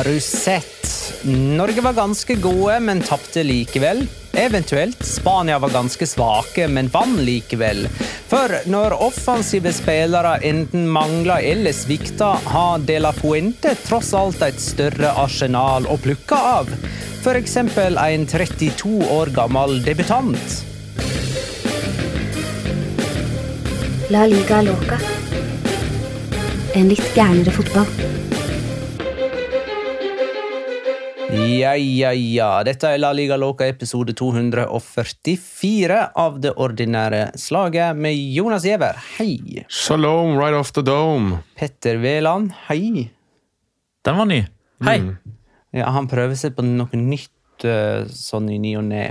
Har du sett? Norge var ganske gode, men tapte likevel. Eventuelt Spania var ganske svake, men vant likevel. For når offensive spillere enten mangler eller svikter, har De La Fuente tross alt et større arsenal å plukke av. F.eks. en 32 år gammel debutant. La liga loca. En litt gærnere fotball. Ja, ja, ja. Dette er La Liga Loca episode 244 av det ordinære slaget med Jonas Giæver. Hei. Shalom right off the dome. Petter Veland. Hei. Den var ny. Hei! Ja, han prøver seg på noe nytt eh, sånn i ny og ne.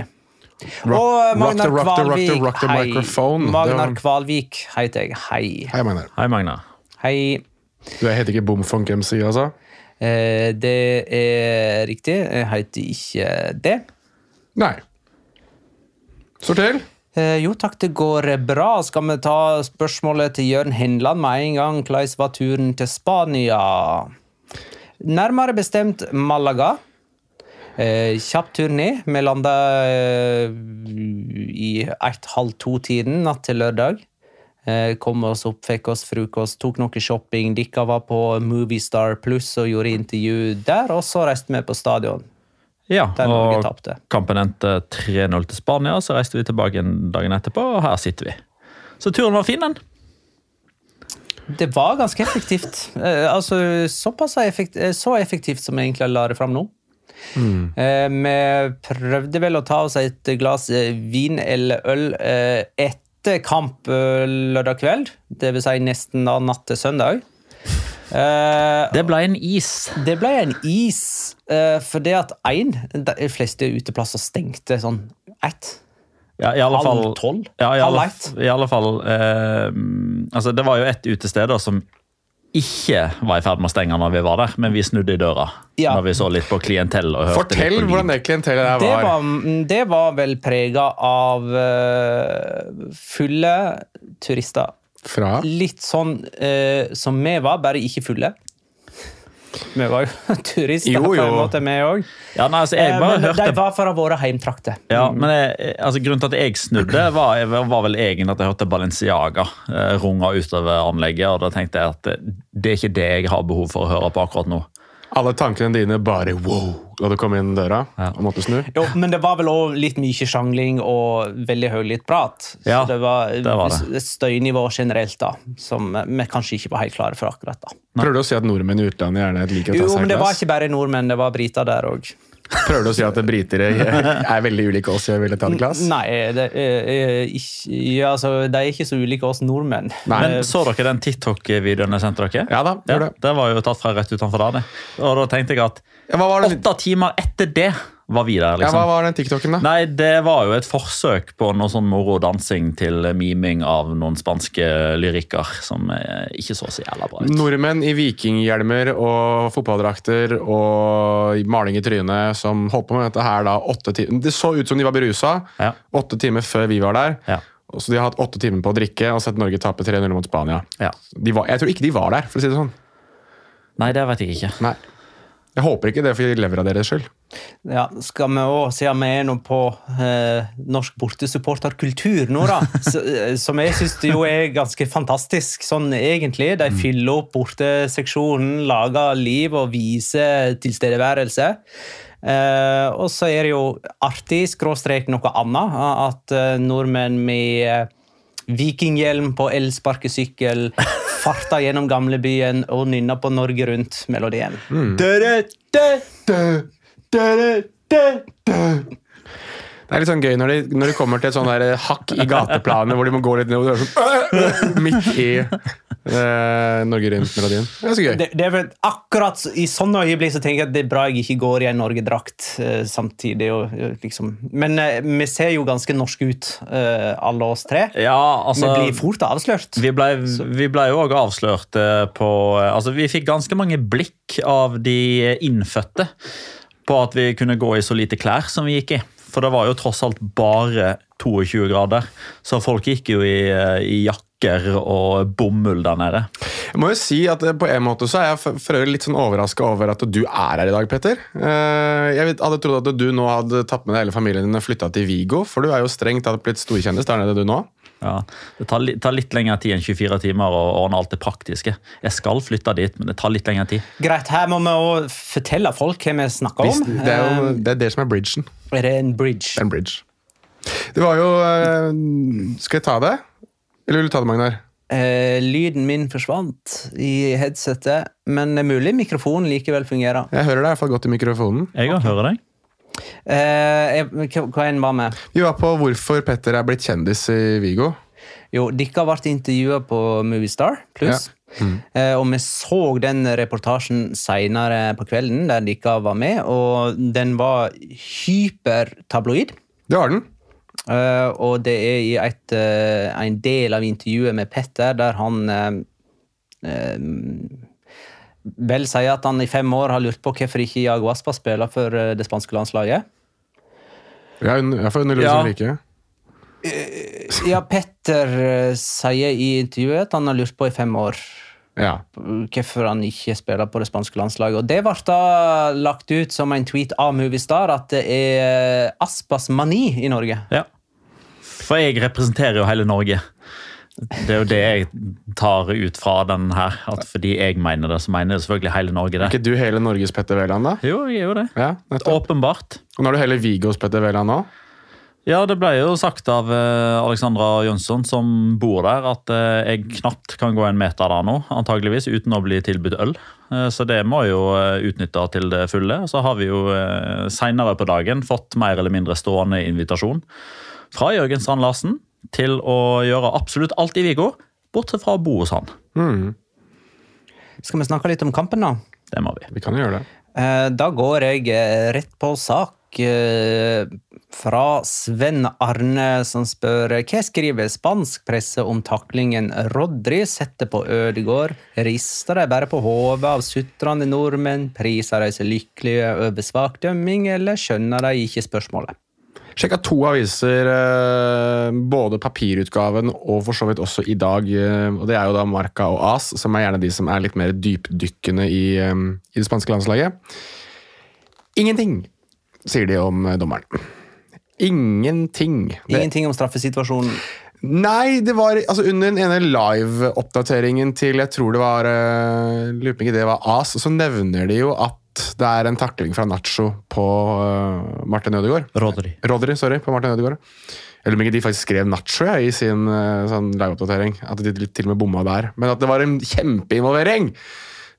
Og rock the- Magnar rock the- rock the- Kvalvik. Hei. Magnar Kvalvik heter jeg. Hei. Hei, Magnar. Hei, Magnar. Hei. Du heter ikke Bomfunk MC, altså? Eh, det er riktig. Jeg heter ikke det. Nei. Sorter. Eh, jo takk, det går bra. Skal vi ta spørsmålet til Jørn Henland med en gang? Hvordan var turen til Spania? Nærmere bestemt Malaga. Eh, kjapp tur ned. Vi landa eh, i ett-halv to-tiden natt til lørdag. Eh, kom oss opp, fikk oss frokost, tok noe shopping. Dikka var på Moviestar Pluss og gjorde intervju der, og så reiste vi på stadion. Ja, Der og kampen endte 3-0 til Spania, så reiste vi tilbake en dagen etterpå, og her sitter vi. Så turen var fin, den. Det var ganske effektivt. Eh, altså, såpass effekt, eh, så effektivt som jeg egentlig la det fram nå. Eh, vi prøvde vel å ta oss et glass vin eller øl eh, etter kamp eh, lørdag kveld. Det vil si nesten da natt til søndag. Eh, Det ble en is. det ble en is, for det at én De fleste uteplasser stengte sånn ett. Ja, i alle Halv tolv? Ja, i alle, i alle fall eh, altså Det var jo ett utested da som ikke var i ferd med å stenge når vi var der, men vi snudde i døra Ja. når vi så litt på klientell. og hørte Fortell litt på hvordan det klientellet der Det var. var, mm, det var vel prega av uh, fulle turister. Fra Litt sånn uh, som vi var, bare ikke fulle. Vi var jo turister Jo, på en måte, vi òg. Ja, nei, altså, jeg bare Men hørte de var fra våre heimtrakter. Ja, men jeg, altså, Grunnen til at jeg snudde, var, var vel egentlig at jeg hørte Balenciaga eh, runge utover anlegget. og Da tenkte jeg at det, det er ikke det jeg har behov for å høre på akkurat nå. Alle tankene dine bare wow da du kom inn døra Ja. og måtte snu. Jo, men det var vel òg litt mye sjangling og veldig høylytt prat. Ja, så det var, det var det. et støynivå generelt da, som vi kanskje ikke var helt klare for akkurat da. Prøver du å si at nordmenn i utlandet gjerne liker å Jo, ta seg men det var ikke bare nordmenn, det var briter der òg. Prøver du å si at britere er veldig ulike oss i å ville ta et glass? Nei, det er, ikke, ja, altså, de er ikke så ulike oss nordmenn. Nei. Men Så dere den TikTok-videoen jeg sendte dere? Ja da, det. det var jo tatt fra rett utenfor der. Og da tenkte jeg at Ja, hva var det? åtte timer etter det var videre. Liksom. Ja, hva var den TikToken, da? Nei, det var jo et forsøk på noe sånn moro dansing til miming av noen spanske lyrikker som eh, ikke så så jævla bra ut. Nordmenn i vikinghjelmer og fotballdrakter og maling i trynet som holdt på med dette her da åtte timer. Det så ut som de var berusa Ja. åtte timer før vi var der. Ja. Så de har hatt åtte timer på å drikke og sett Norge tape 3-0 mot Spania. Ja. De var, jeg tror ikke de var der, for å si det sånn. Nei, det vet jeg ikke. Nei. Jeg håper ikke det, for de lever av deres skyld. Ja, skal vi også, siden vi er nå på eh, norsk bortesupporterkultur nå, da, så, eh, som jeg syns jo er ganske fantastisk, sånn egentlig. De fyller opp borteseksjonen, lager liv og viser tilstedeværelse. Eh, og så er det jo artig, skråstrek noe annet, at eh, nordmenn med eh, vikinghjelm på elsparkesykkel farta gjennom gamlebyen og nynna på Norge Rundt-melodien. Det er litt sånn gøy når de, når de kommer til et sånn der hakk i gateplanet hvor de må gå litt ned og sånn, midt i eh, Norge Rundt-melodien. Det er så gøy. Det, det er vel akkurat i sånne øyeblikk så tenker jeg at det er bra jeg ikke går i en Norgedrakt eh, samtidig. Og, eh, liksom. Men eh, vi ser jo ganske norske ut, eh, alle oss tre. Ja, altså... vi blir fort avslørt. Vi ble, vi ble jo òg avslørt eh, på eh, Altså, vi fikk ganske mange blikk av de innfødte på at vi kunne gå i så lite klær som vi gikk i. For det var jo tross alt bare 22 grader, så folk gikk jo i, i jakker og bomull der nede. Jeg må jo si at eh, På en måte så er jeg for øvrig litt sånn overraska over at du er her i dag, Petter. Eh, Jeg hadde trodd at du nå hadde tatt med deg hele familien din og flytta til Vigo, for du er jo strengt tatt blitt storkjendis der nede, du nå. Ja, det tar, tar litt lengre tid enn 24 timer å ordne alt det praktiske. Jeg skal flytte dit, men det tar litt lengre tid. Greit, her må vi òg fortelle folk hva vi snakker om. det er jo Eh, det, er det som er bridgen. er det en bridge? Det er en bridge. Det var jo eh, Skal jeg ta det? Eller vil du ta det, Magnar? Eh, lyden min forsvant i headsetet, men det er mulig mikrofonen likevel fungerer. Jeg hører deg i hvert fall godt i mikrofonen. Jeg okay. hører deg. Eh, hva enn var med? Vi var på hvorfor Petter er blitt kjendis i Vigo. Jo, dere ble intervjua på Movistar Pluss. Eh, og vi så den reportasjen seinere på kvelden, der dere var med. Og den var hypertabloid. Det var den. Eh, og det er i et, eh, en del av intervjuet med Petter der han eh, eh, vel sier at han i fem år har lurt på hvorfor ikke Iago Aspa spiller for eh, det spanske landslaget. Ja, jeg får under Luis som Enrique. Ja, Petter eh, sier i intervjuet at han har lurt på i fem år Ja. hvorfor han ikke spiller på det spanske landslaget. Og Det ble da lagt ut som en tweet av Movistar at det er Aspas mani i Norge. Ja. For jeg representerer jo hele Norge. Det er jo det jeg tar ut fra den her. At fordi jeg mener det, så mener det selvfølgelig hele Norge det. Er ikke du hele Norges Petter Wæland, da? Jo, jeg er jo det. Ja. Åpenbart. Og nå er du hele Vigos Petter Wæland nå? Ja, det ble jo sagt av eh, Alexandra Jønsson, som bor der, at eh, jeg knapt kan gå en meter der nå, antageligvis, uten å bli tilbudt øl. Eh, så det må jeg jo utnytte til det fulle. Så har vi jo seinere på dagen fått mer eller mindre stående invitasjon fra Jørgen Strand Larsen til å gjøre absolutt alt i Vigo, bortsett fra å bo hos han. Mm, Skal vi snakke litt om kampen, da? Det må vi. vi kan jo gjøre det. Eh, Da går jeg eh, rett på sak eh, fra Sven Arne, som spør hva skriver spansk presse om taklingen Rodri setter på Ødegård? Rister de bare på hodet av sutrende nordmenn? Priser de seg lykkelige over svak dømming, eller skjønner de ikke spørsmålet? Sjekka to aviser, eh, både papirutgaven og for så vidt også i dag. eh, og Det er jo da Marca og AS, som er gjerne de som er litt mer dypdykkende i, eh, i det spanske landslaget. Ingenting sier de om dommeren. Ingenting. Det, Ingenting om straffesituasjonen. Nei, det var altså under den ene live-oppdateringen til jeg tror det var uh, det var AS, så nevner de jo at Det er en takling fra Nacho på uh, Martin Ødegaard. Rodri. Rodri, sorry, på Martin Ødegaard. Eller om ikke de faktisk skrev Nacho ja, i sin uh, sånn liveoppdatering. At de til og med bomma der. Men at det var en kjempeinvolvering!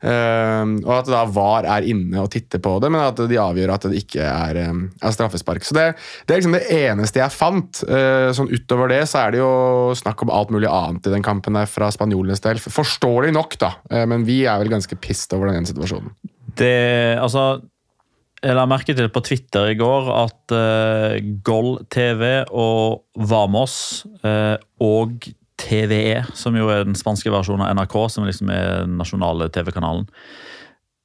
Uh, og at da VAR er inne og titter på det, men at de avgjør at det ikke er, er straffespark. Så det, det, er liksom det eneste jeg fant. Uh, sånn Utover det så er det jo snakk om alt mulig annet i den kampen der fra spanjolenes del. Forståelig nok, da, uh, men vi er vel ganske pissed over den ene situasjonen. Det, altså jeg la merke til på Twitter i går at uh, Goll TV og Vamos uh, og TVE, som jo er den spanske versjonen av NRK, som liksom er den nasjonale TV-kanalen,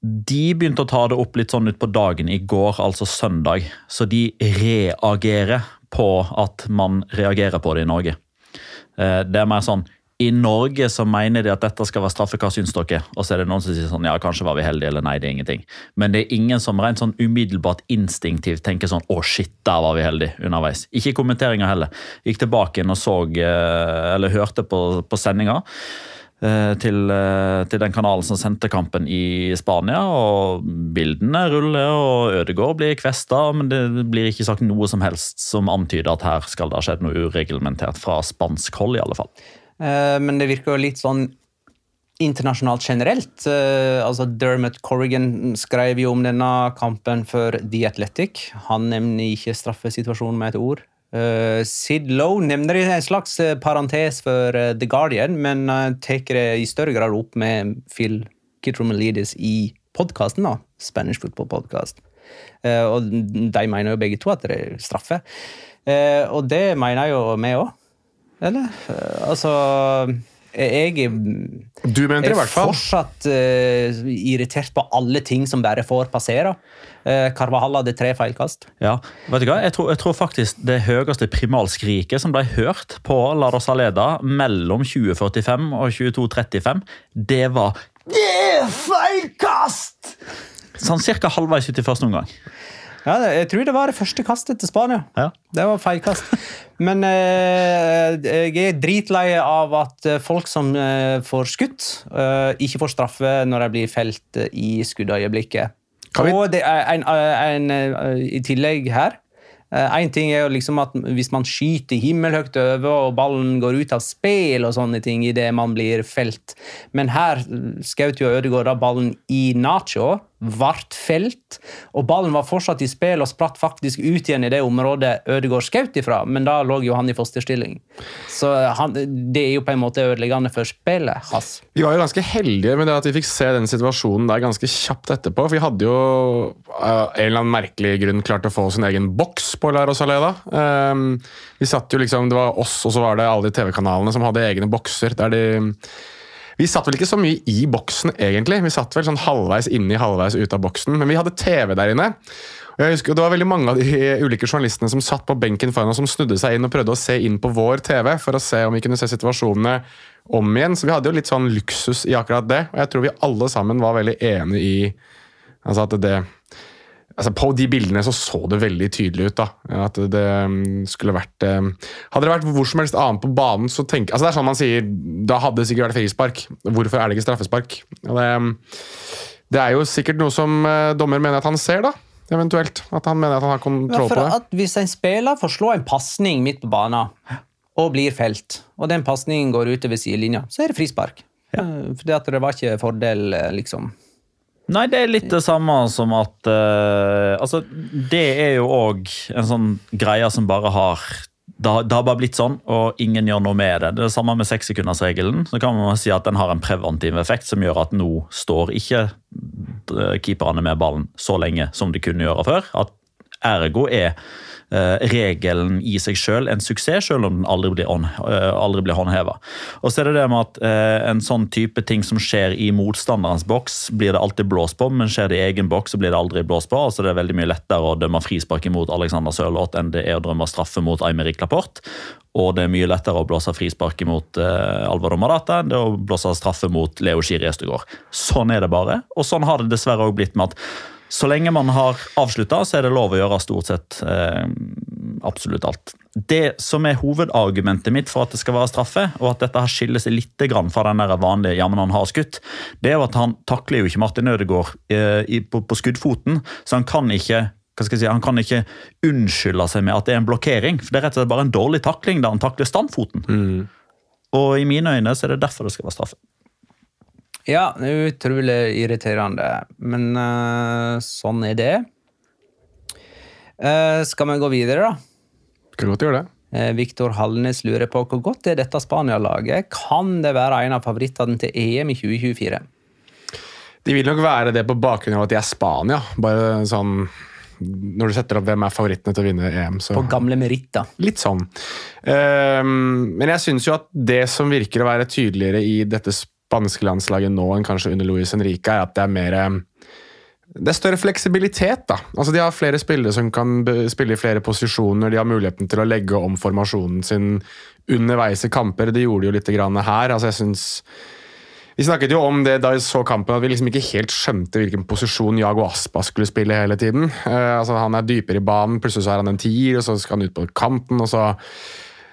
de begynte å ta det opp litt sånn ut på dagen i går, altså søndag. Så de reagerer på at man reagerer på det i Norge. Uh, det er mer sånn i Norge så mener de at dette skal være straffe, hva syns dere? Og så er det noen som sier sånn, ja, kanskje var vi heldige, eller nei, det er ingenting. Men det er ingen som rent sånn umiddelbart instinktivt tenker sånn, å shit, der var vi heldige underveis. Ikke i kommenteringa heller. Gikk tilbake inn og så, eller hørte på, på sendinga. Til, til, den kanalen som sendte kampen i Spania. og Bildene ruller, og Ødegaard blir kvesta, men det blir ikke sagt noe som helst som antyder at her skal det ha skjedd noe ureglementert fra spansk hold. i alle fall. Eh, men det virker jo litt sånn internasjonalt generelt. Eh, altså Dermot Corrigan skrev jo om denne kampen for The Athletic. Han nevner ikke straffesituasjonen med et ord. Uh, Sid Lowe nevner en slags parentes for The Guardian, men tar det i større grad opp med Phil Kitromelidis i podkasten, Spanish Football Podcast. og de mener jo begge to at det er straffe. og det mener jo vi òg. Eller? Altså jeg du mente det i hvert fall. er fortsatt uh, irritert på alle ting som bare får passere. Uh, Carvahall hadde tre feilkast. Ja, vet du hva? Jeg tror, jeg tror faktisk det høyeste primalskriket som ble hørt på La Rosaleda mellom 2045 og 2235, det var Det er feilkast! Sånn cirka halvveis ut i første omgang. Ja, jeg tror det var det første kastet til Spania. Ja. Det var feilkast. Men eh, jeg er dritlei av at folk som eh, får skutt, eh, ikke får straffe når de blir felt i skuddøyeblikket. Vi... Og det er en, en, en, i tillegg her Én ting er jo liksom at hvis man skyter himmelhøyt over og ballen går ut av spill og sånne ting idet man blir felt, men her skjøt jo Ødegaard ballen i Nacho ble felt, og ballen var fortsatt i spill og spratt faktisk ut igjen i det området Ødegaard skjøt ifra, men da lå jo han i fosterstilling. Så han, det er jo på en måte ødeleggende for spillet hans. Vi var jo ganske heldige med det at vi fikk se den situasjonen der ganske kjapt etterpå. For vi hadde jo av en eller annen merkelig grunn klart å få sin egen boks på La Rosaleda. Um, vi satt jo liksom, Det var oss, og så var det alle de TV-kanalene som hadde egne bokser. der de vi satt vel ikke så mye i boksen, egentlig. Vi satt vel sånn halvveis inni, halvveis ut av boksen. Men vi hadde TV der inne. Og jeg husker Det var veldig mange av de ulike journalistene som satt på benken foran oss, som snudde seg inn og prøvde å se inn på vår TV for å se om vi kunne se situasjonene om igjen. Så vi hadde jo litt sånn luksus i akkurat det. Og jeg tror vi alle sammen var veldig enige i altså at det altså På de bildene så så det veldig tydelig ut. da, At det mm, skulle vært eh, Hadde det vært hvor som helst annet på banen, så tenk, altså det er sånn man sier Da hadde det sikkert vært frispark. Hvorfor er det ikke straffespark? Det, mm, det, er jo sikkert noe som eh, dommer mener at han ser, da. Eventuelt. At han mener at han har kontroll ja, på det. At hvis en spiller får slå en pasning midt på banen og blir felt, og den pasningen går utover sidelinja, så er det frispark. Ja. Eh, fordi at det var ikke fordel, liksom. Nei, det er litt det samme som at uh, Altså, det er jo òg en sånn greie som bare har det har bare blitt sånn, og ingen gjør noe med det. Det er det samme med sekssekundersregelen. Så kan man si at den har en preventiv effekt som gjør at nå står ikke eh, keeperne med ballen så lenge som de kunne gjøre før. At ergo er regelen i seg selv en suksess, selv om den aldri blir, on, eh, aldri blir håndheva. Og så er det det med at eh, en sånn type ting som skjer i motstanderens boks, blir det alltid blåst på, men skjer det i egen boks, så blir det aldri blåst på. altså Det er veldig mye lettere å dømme frispark imot Alexander Sørloth enn det er å drømme straffe mot Aymeric Laporte. Og det er mye lettere å blåse frispark mot uh, Alvaro Marata enn det å blåse straffe mot Leo Schiri Østegård. Sånn er det bare. Og sånn har det dessverre òg blitt med at Så lenge man har avslutta, så er det lov å gjøre stort sett eh, absolutt alt. Det som er hovedargumentet mitt for at det skal være straffe, og at dette her skiller seg litt grann fra den der vanlige ja, men han har skutt, det er jo at han takler jo ikke Martin Ødegaard eh, på, på skuddfoten, så han kan ikke si, Han kan ikke unnskylde seg med at det er en blokkering. for Det er rett og slett bare en dårlig takling da han takler standfoten. Og i mine øyne så er det derfor det skal være straffe. Ja, utrolig irriterende, men uh, sånn er det. Uh, skal vi gå videre, da? Kan godt gjøre det. Uh, Viktor Hallnes lurer på hvor godt er dette Spania-laget. Kan det være en av favorittene til EM i 2024? De vil nok være det på bakgrunn av at de er Spania. Bare sånn Når du setter opp hvem er favorittene til å vinne EM, så På gamle meritter. Litt sånn. Ehm, men jeg syns jo at det som virker å være tydeligere i dette spanske landslaget nå enn kanskje under Luis Henrique, er at det er mer eh, det er større fleksibilitet. da. Altså De har flere spillere som kan spille i flere posisjoner. De har muligheten til å legge om formasjonen sin underveis i kamper. Det gjorde de jo litt grann her. Altså jeg synes... Vi snakket jo om det da vi så kampen, at vi liksom ikke helt skjønte hvilken posisjon Jago Aspa skulle spille hele tiden. Uh, altså Han er dypere i banen, plutselig så er han en tier, og så skal han ut på kanten. og så...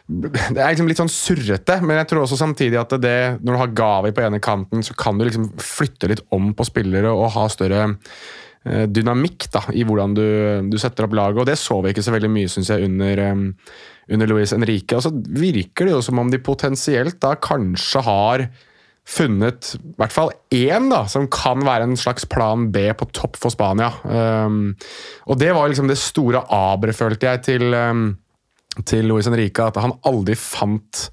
Det er liksom litt sånn surrete, men jeg tror også samtidig at det, når du har Gavi på ene kanten, så kan du liksom flytte litt om på spillere og ha større eh, dynamikk da, i hvordan du, du setter opp laget. og Det så vi ikke så veldig mye synes jeg, under, eh, under Luis Henrique. Og så virker det jo som om de potensielt da kanskje har funnet i hvert fall én da, som kan være en slags plan B på topp for Spania. Um, og det var liksom det store aberet, følte jeg, til, um, til Luis Henrique. At han aldri fant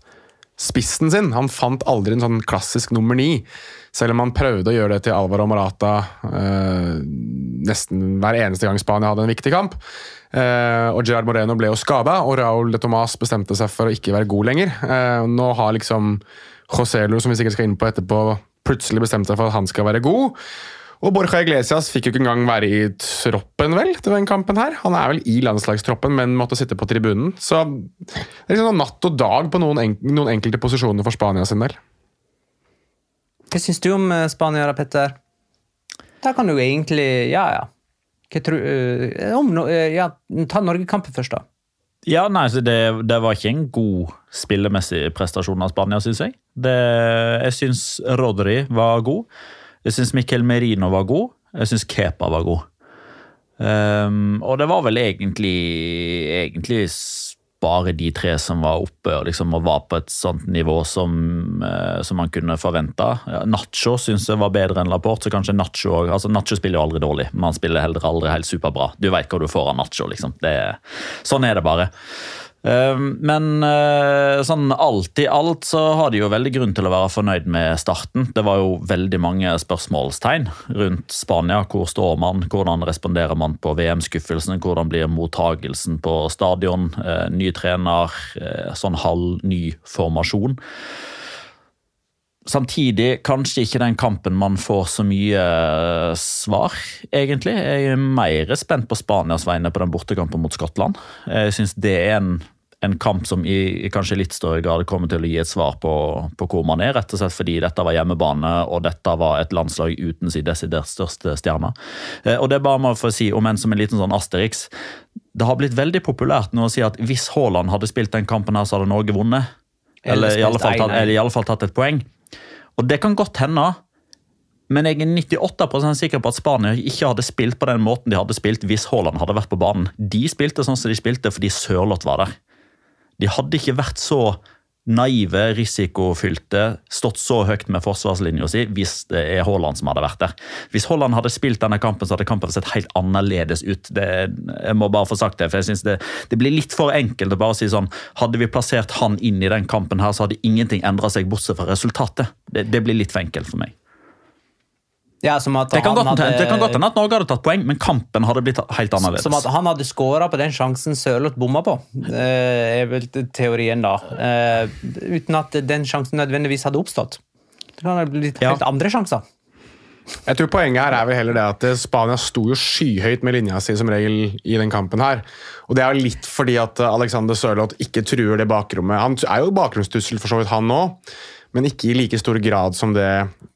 spissen sin. Han fant aldri en sånn klassisk nummer ni. Selv om han prøvde å gjøre det til Alvaro Morata eh, nesten hver eneste gang Spania hadde en viktig kamp. Eh, og Gerard Moreno ble jo skada, og Raúl de Tomàs bestemte seg for å ikke være god lenger. Eh, nå har liksom Joselu, som vi sikkert skal inn på etterpå, plutselig bestemt seg for at han skal være god. Og Borja Iglesias fikk jo ikke engang være i troppen, vel, til den kampen her. Han er vel i landslagstroppen, men måtte sitte på tribunen. Så det er liksom natt og dag på noen, enk noen enkelte posisjoner for Spania sin del. Hva syns du om eh, Spania, da, Petter? Da kan du egentlig Ja, ja. Hva tror eh, om no, eh, ja, Ta Norgekampen først, da. Ja, nei, så det, det var ikke en god spillemessig prestasjon av Spania, syns jeg. Det, jeg syns Rodri var god. Jeg syns Mikkel Merino var god. Jeg syns Kepa var god. Um, og det var vel egentlig, egentlig bare de tre som var oppe liksom og var på et sånt nivå som, uh, som man kunne forvente. Ja, Nacho syns jeg var bedre enn Laporte, så kanskje Nacho altså Nacho spiller jo aldri dårlig, men han spiller heller aldri helt superbra. Du veit hva du får av Nacho, liksom. Det, sånn er det bare. Um, Men uh, sånn alt i alt så har de jo veldig grunn til å være fornøyd med starten. Det var jo veldig mange spørsmålstegn rundt Spania. Hvor står man? Hvordan responderer man på VM-skuffelsen? Hvordan blir mottagelsen på stadion? Uh, ny trener, uh, sånn halv ny formasjon. Samtidig kanskje ikke den kampen man får så mye eh, svar, egentlig. Jeg er mer spent på Spanias vegne på den bortekampen mot Skottland. Jeg syns det er en, en kamp som i, i kanskje litt større grad kommer til å gi et svar på, på hvor man er, rett og slett fordi dette var hjemmebane, og dette var et landslag uten sin desidert største stjerne. Eh, Og det er bare med å si, om enn som en liten sånn Asterix, det har blitt veldig populært nå å si at hvis Haaland hadde spilt den kampen her, så hadde Norge vunnet. Eller Eller, i alle fall tatt, eller i alle fall tatt et poeng. Og det kan godt hende, men jeg er 98 sikker på at Spania ikke hadde spilt på den måten de hadde spilt hvis Haaland hadde vært på banen. De spilte sånn som de spilte fordi Sørloth var der. De hadde ikke vært så naive, risikofylte, stått så høyt med forsvarslinja si hvis det er Haaland som hadde vært der. Hvis Haaland hadde spilt denne kampen, så hadde kampen sett helt annerledes ut. Det, jeg må bare få sagt det, for jeg synes det, det blir litt for enkelt å bare si sånn Hadde vi plassert han inn i den kampen, her, så hadde ingenting endra seg, bortsett fra resultatet. Det, det blir litt for enkelt for meg. Ja, som at Det kan, han godt, hadde- det kan godt hende at Norge hadde tatt poeng, men kampen hadde blitt helt annerledes. Som at han hadde skåra på den sjansen Sørloth bomma på, eh, er vel teorien da. Eh, uten at den sjansen nødvendigvis hadde oppstått. Det kan ha blitt Ja. helt andre sjanser. Jeg tror Poenget her er vel heller det at eh, Spania sto jo skyhøyt med linja si som regel i den kampen. her. Og Det er jo litt fordi at Alexander Sørloth ikke truer det bakrommet. Han er jo bakgrunnstussel for så vidt, han òg. Men ikke i like stor grad som det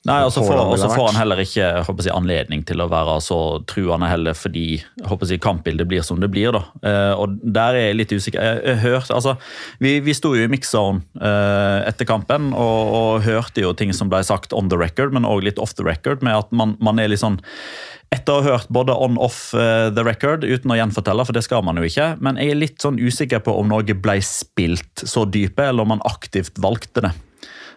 Nei, og så får, og så får han heller ikke jeg anledning til å være så truende heller, fordi jeg kampbildet blir som det blir. Eh, og Der er jeg litt usikker. Jeg, jeg hørte, altså, vi, vi sto jo i mix-zone eh, etter kampen og, og hørte jo ting som ble sagt on the record, men òg litt off the record, med at man, man er litt sånn etter å ha hørt både on-off eh, the record, uten å gjenfortelle, for det skal man jo ikke, men jeg er litt sånn usikker på om noe ble spilt så dype, eller om man aktivt valgte det.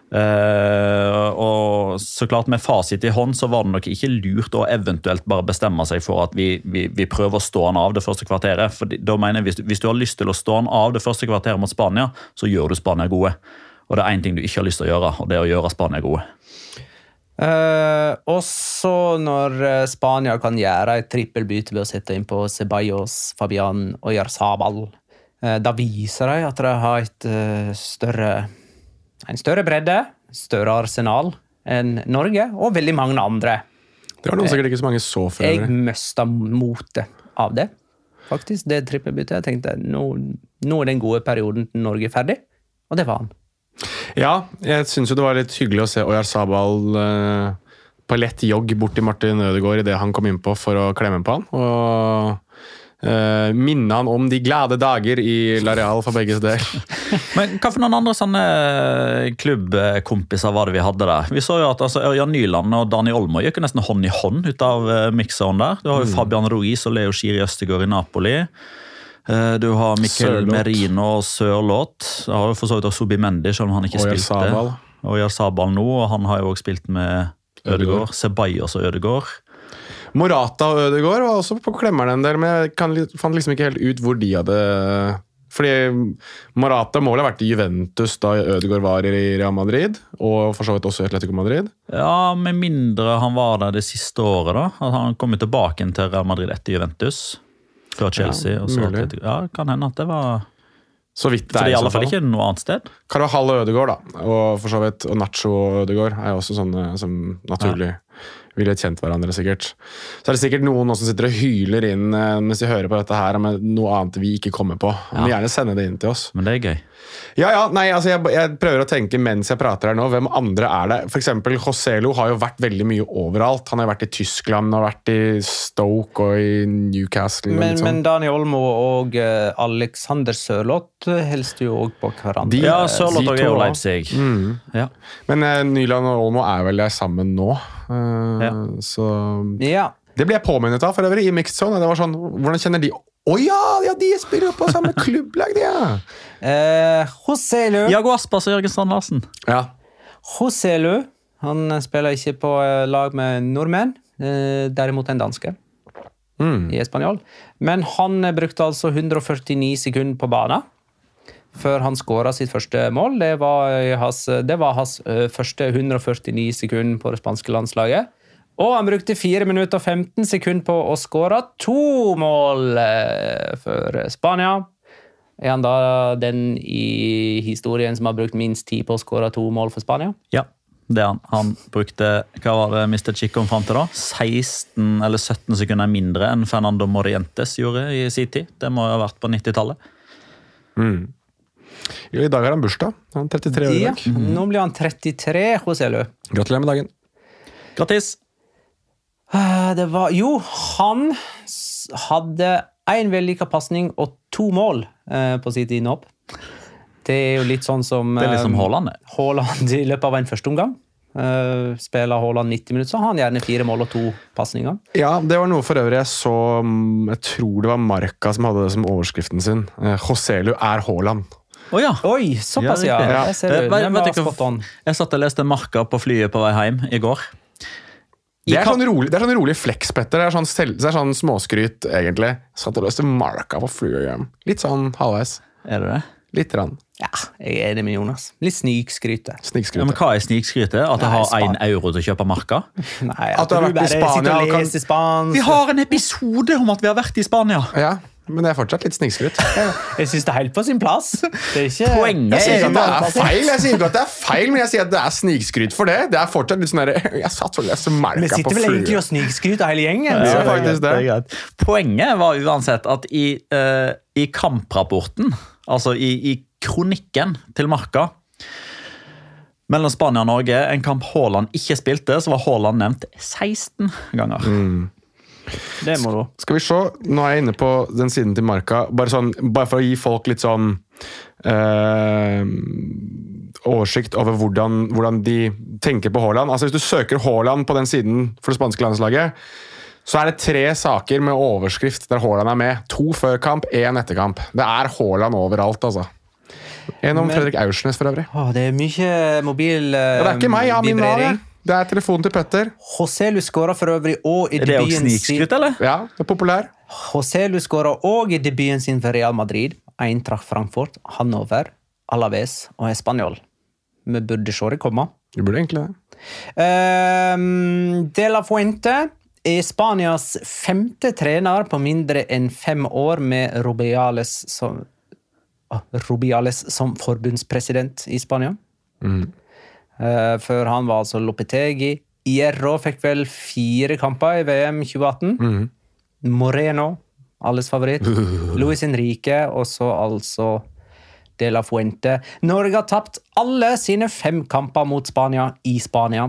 Eh, og så klart Med fasit i hånd så var det nok ikke lurt å eventuelt bare bestemme seg for at vi, vi, vi prøver å stå han av det første kvarteret. For da mener jeg hvis hvis du har lyst til å stå han av det første kvarteret mot Spania, så gjør du Spania gode. Og det er én ting du ikke har lyst til å gjøre, og det er å gjøre Spania gode. Eh, også når eh, Spania kan gjøre et trippelbytte ved å sette inn på Ceballos, Fabian og Jarzabal, uh, da viser de at de har et uh, større, en større bredde, større arsenal enn Norge, og veldig mange andre. Det var noen sikkert ikke så mange så for Jeg mista motet av det, faktisk. Det trippelbyttet. Jeg tenkte nå, nå er den gode perioden til Norge ferdig, og det var han. Ja, jeg syns jo det var litt hyggelig å se Oyar Sabal eh, på lett jogg bort til Martin Ødegaard idet han kom innpå for å klemme på han. Og eh, minne han om de glade dager i Lareal for begges del. Men hva for noen andre sånne klubbkompiser var det vi hadde der? Vi så jo at altså, Ørjan Nyland og Dani Olmo gikk jo nesten hånd i hånd ut av uh, mikseren der. Du har jo Fabian Ruiz og Leo Schiri Østegård i Napoli. Uh, Du har Mikkel Sørlåt. Merino og Sørloth. Du har jo for så vidt også Subi Mendy, selv om han ikke spilte. Sabal. Og Sabal nå, og han har jo også spilt med Ødegård, Ceballos og Ødegaard. Morata og Ødegaard var også på klemmeren en del, men jeg kan, fant liksom ikke helt ut hvor de hadde Fordi Morata må vel ha vært i Juventus da Ødegaard var i Real Madrid, og for så vidt også i Atletico Madrid. Ja, med mindre han var der det siste året, da. At han kom tilbake til Real Madrid etter Juventus. Fra Chelsea. Ja, og så. Atletico. Ja, kan hende at det var Så vidt det For er det er i alle fall ikke noe annet sted. Carvajal og Ødegaard, da. Og for så vidt og Nacho og Ødegaard er jo også sånne som naturlig ville kjent hverandre, sikkert. Så er det sikkert noen som sitter og hyler inn eh, mens de hører på dette her med noe annet vi ikke kommer på. Ja. gjerne sende det inn til oss. Men det er gøy. Ja, ja, nei, altså jeg, jeg prøver å tenke mens jeg prater her nå, hvem andre er det? For eksempel Joselo har jo vært veldig mye overalt. Han har vært i Tyskland, og vært i Stoke og i Newcastle. Men, og sånn. men Dani Olmo og eh, Alexander Sørloth hilste jo òg på hverandre. De- Ja, Sørloth og er jo. Leipzig. Mm. Ja. Men uh, Nyland og Olmo er vel der sammen nå. uh, Ja. Så Ja. Det ble jeg påminnet av for øvrig i Mixed Zone. Det var sånn, Hvordan kjenner de Å ja, ja, de spiller jo på samme klubblag, de! Ja. Eh, Joselu Jago Aspas og Jørgen Strand Larsen. ja. Joselu han spiller ikke på eh, lag med nordmenn, eh, derimot en danske Mm. i Espanol. Men han eh, brukte altså 149 sekunder på banen før han skåra sitt første mål. Det var eh, hans, det var hans første 149 sekunder på det spanske landslaget. Og han brukte 4 minutter og 15 sekunder på å skåre to mål for Spania. Er han da den i historien som har brukt minst tid på å skåre to mål for Spania? Ja, det er han. Han brukte hva var det Mr. Chico fram til da? 16 eller 17 sekunder mindre enn Fernando Morientes gjorde i sin tid. Det må jo ha vært på 90-tallet. Jo, I dag har han bursdag. Han er 33 år i Ja, dag. nå blir han 33, Joselu. Gratulerer med dagen. Grattis! Eh, Det var Jo, han hadde én vellykka pasning og to mål eh, på sitt innhopp. Det er jo litt sånn som Det er litt som eh, Haaland. det. Haaland i løpet av en første omgang. Eh, spiller Haaland 90 minutter, så har han gjerne fire mål og to pasninger. Ja, det var noe for øvrig jeg så mm, Jeg tror det var Marka som hadde det som overskriften sin. Joselu er Haaland. Oh, ja. Oi, såpass, ja! ja. Jeg, spot on. Jeg satt og leste Marka på flyet på vei hjem i går. Det er, sånn rolig, det er sånn rolig flex, Petter. Det er sånn, selv, det er sånn småskryt, egentlig. Satt og løste marka på flyet. Litt sånn halvveis. Er det det? Litt rann. Ja, jeg er enig med Jonas. Litt snikskryte. Ja, men Hva er snikskryte? At jeg har én euro til å kjøpe Marka? Nei, At du har vært i Spania kan-. Vi har en episode om at vi har vært i Spania! Ja, men det er fortsatt litt snikskryt. Jeg syns det er helt på sin plass. Det er ikke Poenget Jeg sier er ikke at det er feil, jeg sier ikke at det er feil, men jeg sier at det er snikskryt for det. Det er fortsatt litt sånn der, Jeg satt og leste Vi Marca på sitter vel egentlig og snikskryter hele gjengen. Ja, er faktisk det. er. Poenget var uansett at i, uh, i kamprapporten, altså i, i kronikken til Marka, Mellom Spania og Norge, en kamp Haaland ikke spilte, så var Haaland nevnt 16 ganger. Det må du. Skal vi se, nå er jeg inne på den siden til Marka. Bare, sånn, bare for å gi folk litt sånn øh, oversikt over hvordan, hvordan de tenker på Haaland. Altså Hvis du søker Haaland på den siden for det spanske landslaget, så er det tre saker med overskrift der Haaland er med. To før kamp, én etter kamp. Det er Haaland overalt, altså. En om Men- Fredrik Aursnes, for øvrig. Å, det er mye mobil Ja, det er ikke meg, jeg har min navn. Det er telefonen til Petter. Joselu skåra for øvrig òg i debuten sin eller? Ja, det er populær. Joselu skåra òg i debuten sin for Real Madrid, Eintracht Frankfurt, Hannover, Alaves og Español. Vi burde se det komme. Det burde egentlig det. Um, De La Fuente er Spanias femte trener på mindre enn fem år med Rubiales som, ah, Rubiales som forbundspresident i Spania. Eh, før han var altså Lopetegi. Hierro fikk vel fire kamper i VM 2018. Moreno, alles favoritt. Luis Henrique, og så altså De La Fuente. Norge har tapt alle sine fem kamper mot Spania i Spania.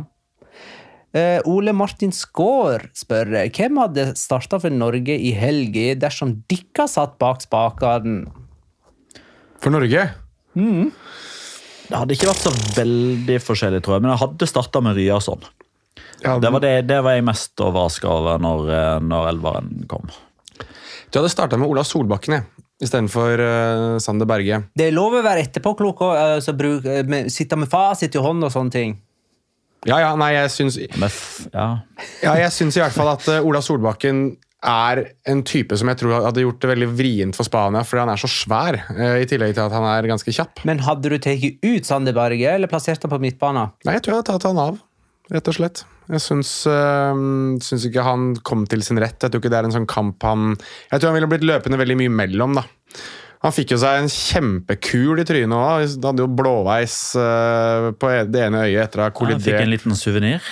Uh, Ole Martin Skaar spør hvem hadde starta for Norge i helga dersom dere satt bak spakene? For Norge? Det hadde ikke vært så veldig forskjellig, tror jeg, men jeg hadde starta med Ryerson. Ja, Det var, det, det var jeg mest overraska over når, eh, når elveren kom. Du hadde starta med Ola Solbakken jeg, istedenfor uh, Sander Berge. Det er lov å være etterpåklok og altså, bruk- eh, med- sitte med fasit i hånd og sånne ting. Ja, ja, nei, jeg syns, ja. ja, jeg syns i hvert fall at uh, Ola Solbakken er en type som jeg tror hadde gjort det veldig vrient for Spania, fordi han er så svær, eh, i tillegg til at han er ganske kjapp. Men hadde du tatt ut Sander Berge eller plassert ham på midtbanen? Nei, jeg tror jeg hadde tatt han av, rett og slett. Jeg syns, øh, syns ikke han kom til sin rett. Jeg tror ikke det er en sånn kamp han Jeg tror han ville blitt løpende veldig mye mellom, da. Han fikk jo seg en kjempekul i trynet òg. Han hadde jo blåveis øh, på det ene øyet etter å ha Jeg fikk en liten suvenir.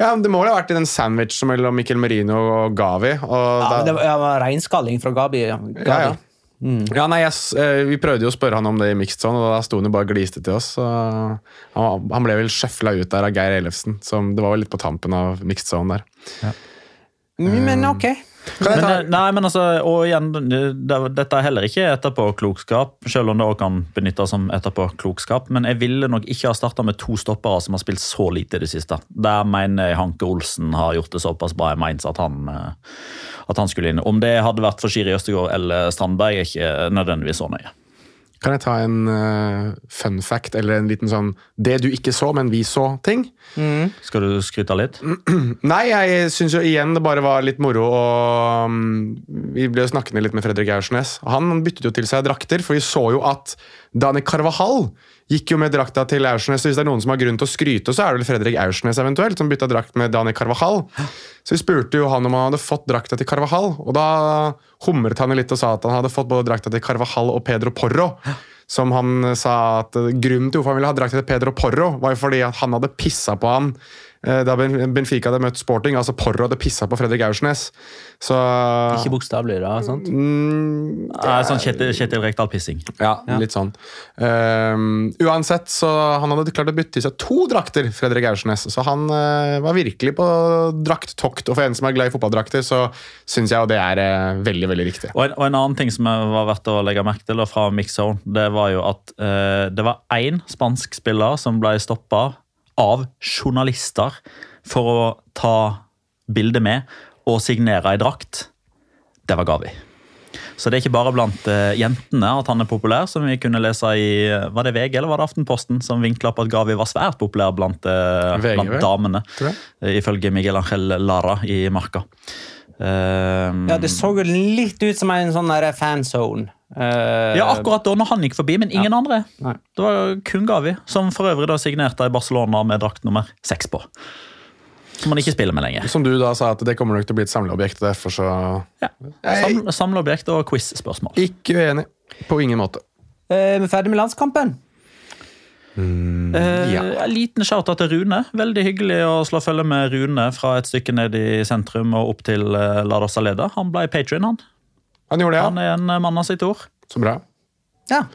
Ja, det må vel ha vært i den sandwichen mellom Mikkel Merino og Gavi. Og Ja, da, men det var, ja, var reinskalling fra Gabi. ja, ja. Ja, nei, yes, eh, Vi prøvde jo å spørre han om det i mixed zone, og da sto han jo bare og gliste til oss. Så han, han ble vel sjøfla ut der av Geir Ellefsen, som det var vel litt på tampen av mixed zone der. Men ok. Jeg Men, nei, men altså, og igjen, det, dette er heller ikke etterpåklokskap, selv om det også kan benyttes som etterpåklokskap. Men jeg ville nok ikke ha starta med to stoppere som har spilt så lite i det siste. Der mener jeg Hanke Olsen har gjort det såpass bra i Mainz at han, eh, at han skulle inn. Om det hadde vært for Shiri Østegård eller Strandberg, er ikke nødvendigvis så nøye. Kan jeg ta en uh, fun fact, eller en liten sånn Det du ikke så, men vi så-ting? Skal du skryte litt? Nei, jeg syns jo igjen det bare var litt moro og um, Vi ble jo snakkende litt med Fredrik Aursnes. Han byttet jo til seg drakter, for vi så jo at Dani Carvahall gikk jo med drakta til Aursnes. Hvis det er noen som har grunn til å skryte, så er det vel Fredrik Aursnes eventuelt, som bytta drakt med Dani Carvajal. Så vi spurte jo han om han hadde fått drakta til Carvajal, og da humret han litt og sa at han hadde fått både drakta til Carvajal og Pedro Porro. Som han sa at Grunnen til hvorfor han ville ha drakta til Pedro Porro, var jo fordi at han hadde pissa på han da Benfica hadde møtt Sporting. Altså Porro hadde pissa på Fredrik Aursnes. Så Ikke bokstavelig, da. sant? mm, ja, sånn Kjetil, Kjetil Rekdal-pissing. ja, litt sånn. Um, uansett, så han hadde klart å bytte i seg to drakter, Fredrik Aursnes. Så han uh, var virkelig på drakttokt. Og for en som er glad i fotballdrakter, så syns jeg jo det er uh, veldig, veldig riktig. Og en, og en annen ting som var verdt å legge merke til da, fra Mixzone, det var jo at uh, det var én spansk spiller som ble stoppa av journalister for å ta bilde med og signere ei drakt. Det var Gavi. Så det er ikke bare blant eh, jentene at han er populær, som vi kunne lese i var det VG eller var det Aftenposten, som vinkla på at Gavi var svært populær blant, eh, VG, blant damene. Eh, Ifølge Miguel Ángel Lara i Marka. Um, Ja, Det så jo litt ut som en sånn der fanzone. Eh, Ja, akkurat da når han gikk forbi, men ingen andre. Nei. Det var kun Gavi, som for øvrig da signerte i Barcelona med drakt nummer seks på. Som han ikke spiller med lenger. Som du da sa, at det kommer nok til å bli et samleobjekt. Derfor så Ja. Sam, samleobjekt og quiz-spørsmål. ikke uenig. På ingen måte. eh, Vi er ferdig med landskampen. Mm, ja. En liten shout-out til Rune. Veldig hyggelig å slå følge med Rune fra et stykke ned i sentrum og opp til uh, Lados Aleda. Han ble patrion, han. Han gjorde det, ja. Han er en eh, mann av sitt ord. Så bra. Ja.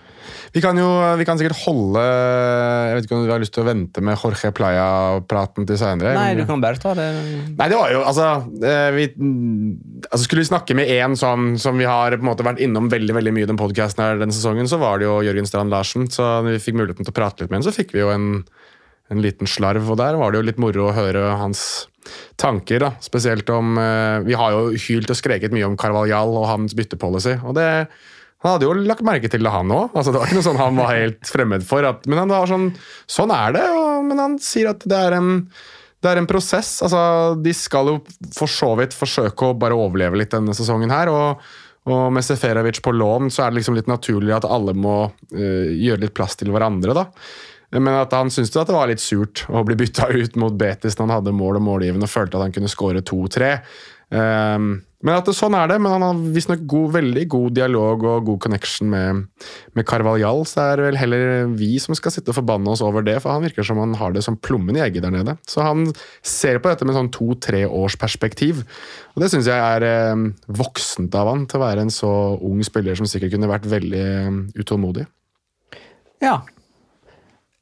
Vi kan jo vi kan sikkert holde Jeg vet ikke om du har lyst til å vente med Jorge Playa-praten til seinere? Nei, du kan bare ta det. Nei, det var jo altså, eh, vi, altså Skulle vi snakke med én sånn som vi har på en måte vært innom veldig veldig mye i den podkasten denne sesongen, så var det jo Jørgen Strand Larsen. Så når vi fikk muligheten til å prate litt med ham, så fikk vi jo en, en liten slarv. Og der var det jo litt moro å høre hans tanker. da, Spesielt om eh, Vi har jo hylt og skreket mye om Carvalhal og hans byttepolicy. og det han hadde jo lagt merke til det, han òg. Altså, det var ikke noe sånn han var helt fremmed for. At, men han var sånn Sånn er det. Og, men han sier at det er en, det er en prosess. Altså, de skal jo for så vidt forsøke å bare overleve litt denne sesongen her. og og med Seferovic på lån så er det liksom litt naturlig at alle må uh, gjøre litt plass til hverandre. da. Men at han syntes det var litt surt å bli bytta ut mot Betis når han hadde mål og målgivende og følte at han kunne skåre to-tre. Um, men at det, sånn er det, men han har visstnok veldig god dialog og god connection med, med Carvalhall, så det er vel heller vi som skal sitte og forbanne oss over det, for han virker som han har det som plommen i egget der nede. Så han ser på dette med sånn to-tre års perspektiv, og det syns jeg er eh, voksent av han til å være en så ung spiller som sikkert kunne vært veldig eh, utålmodig. Ja.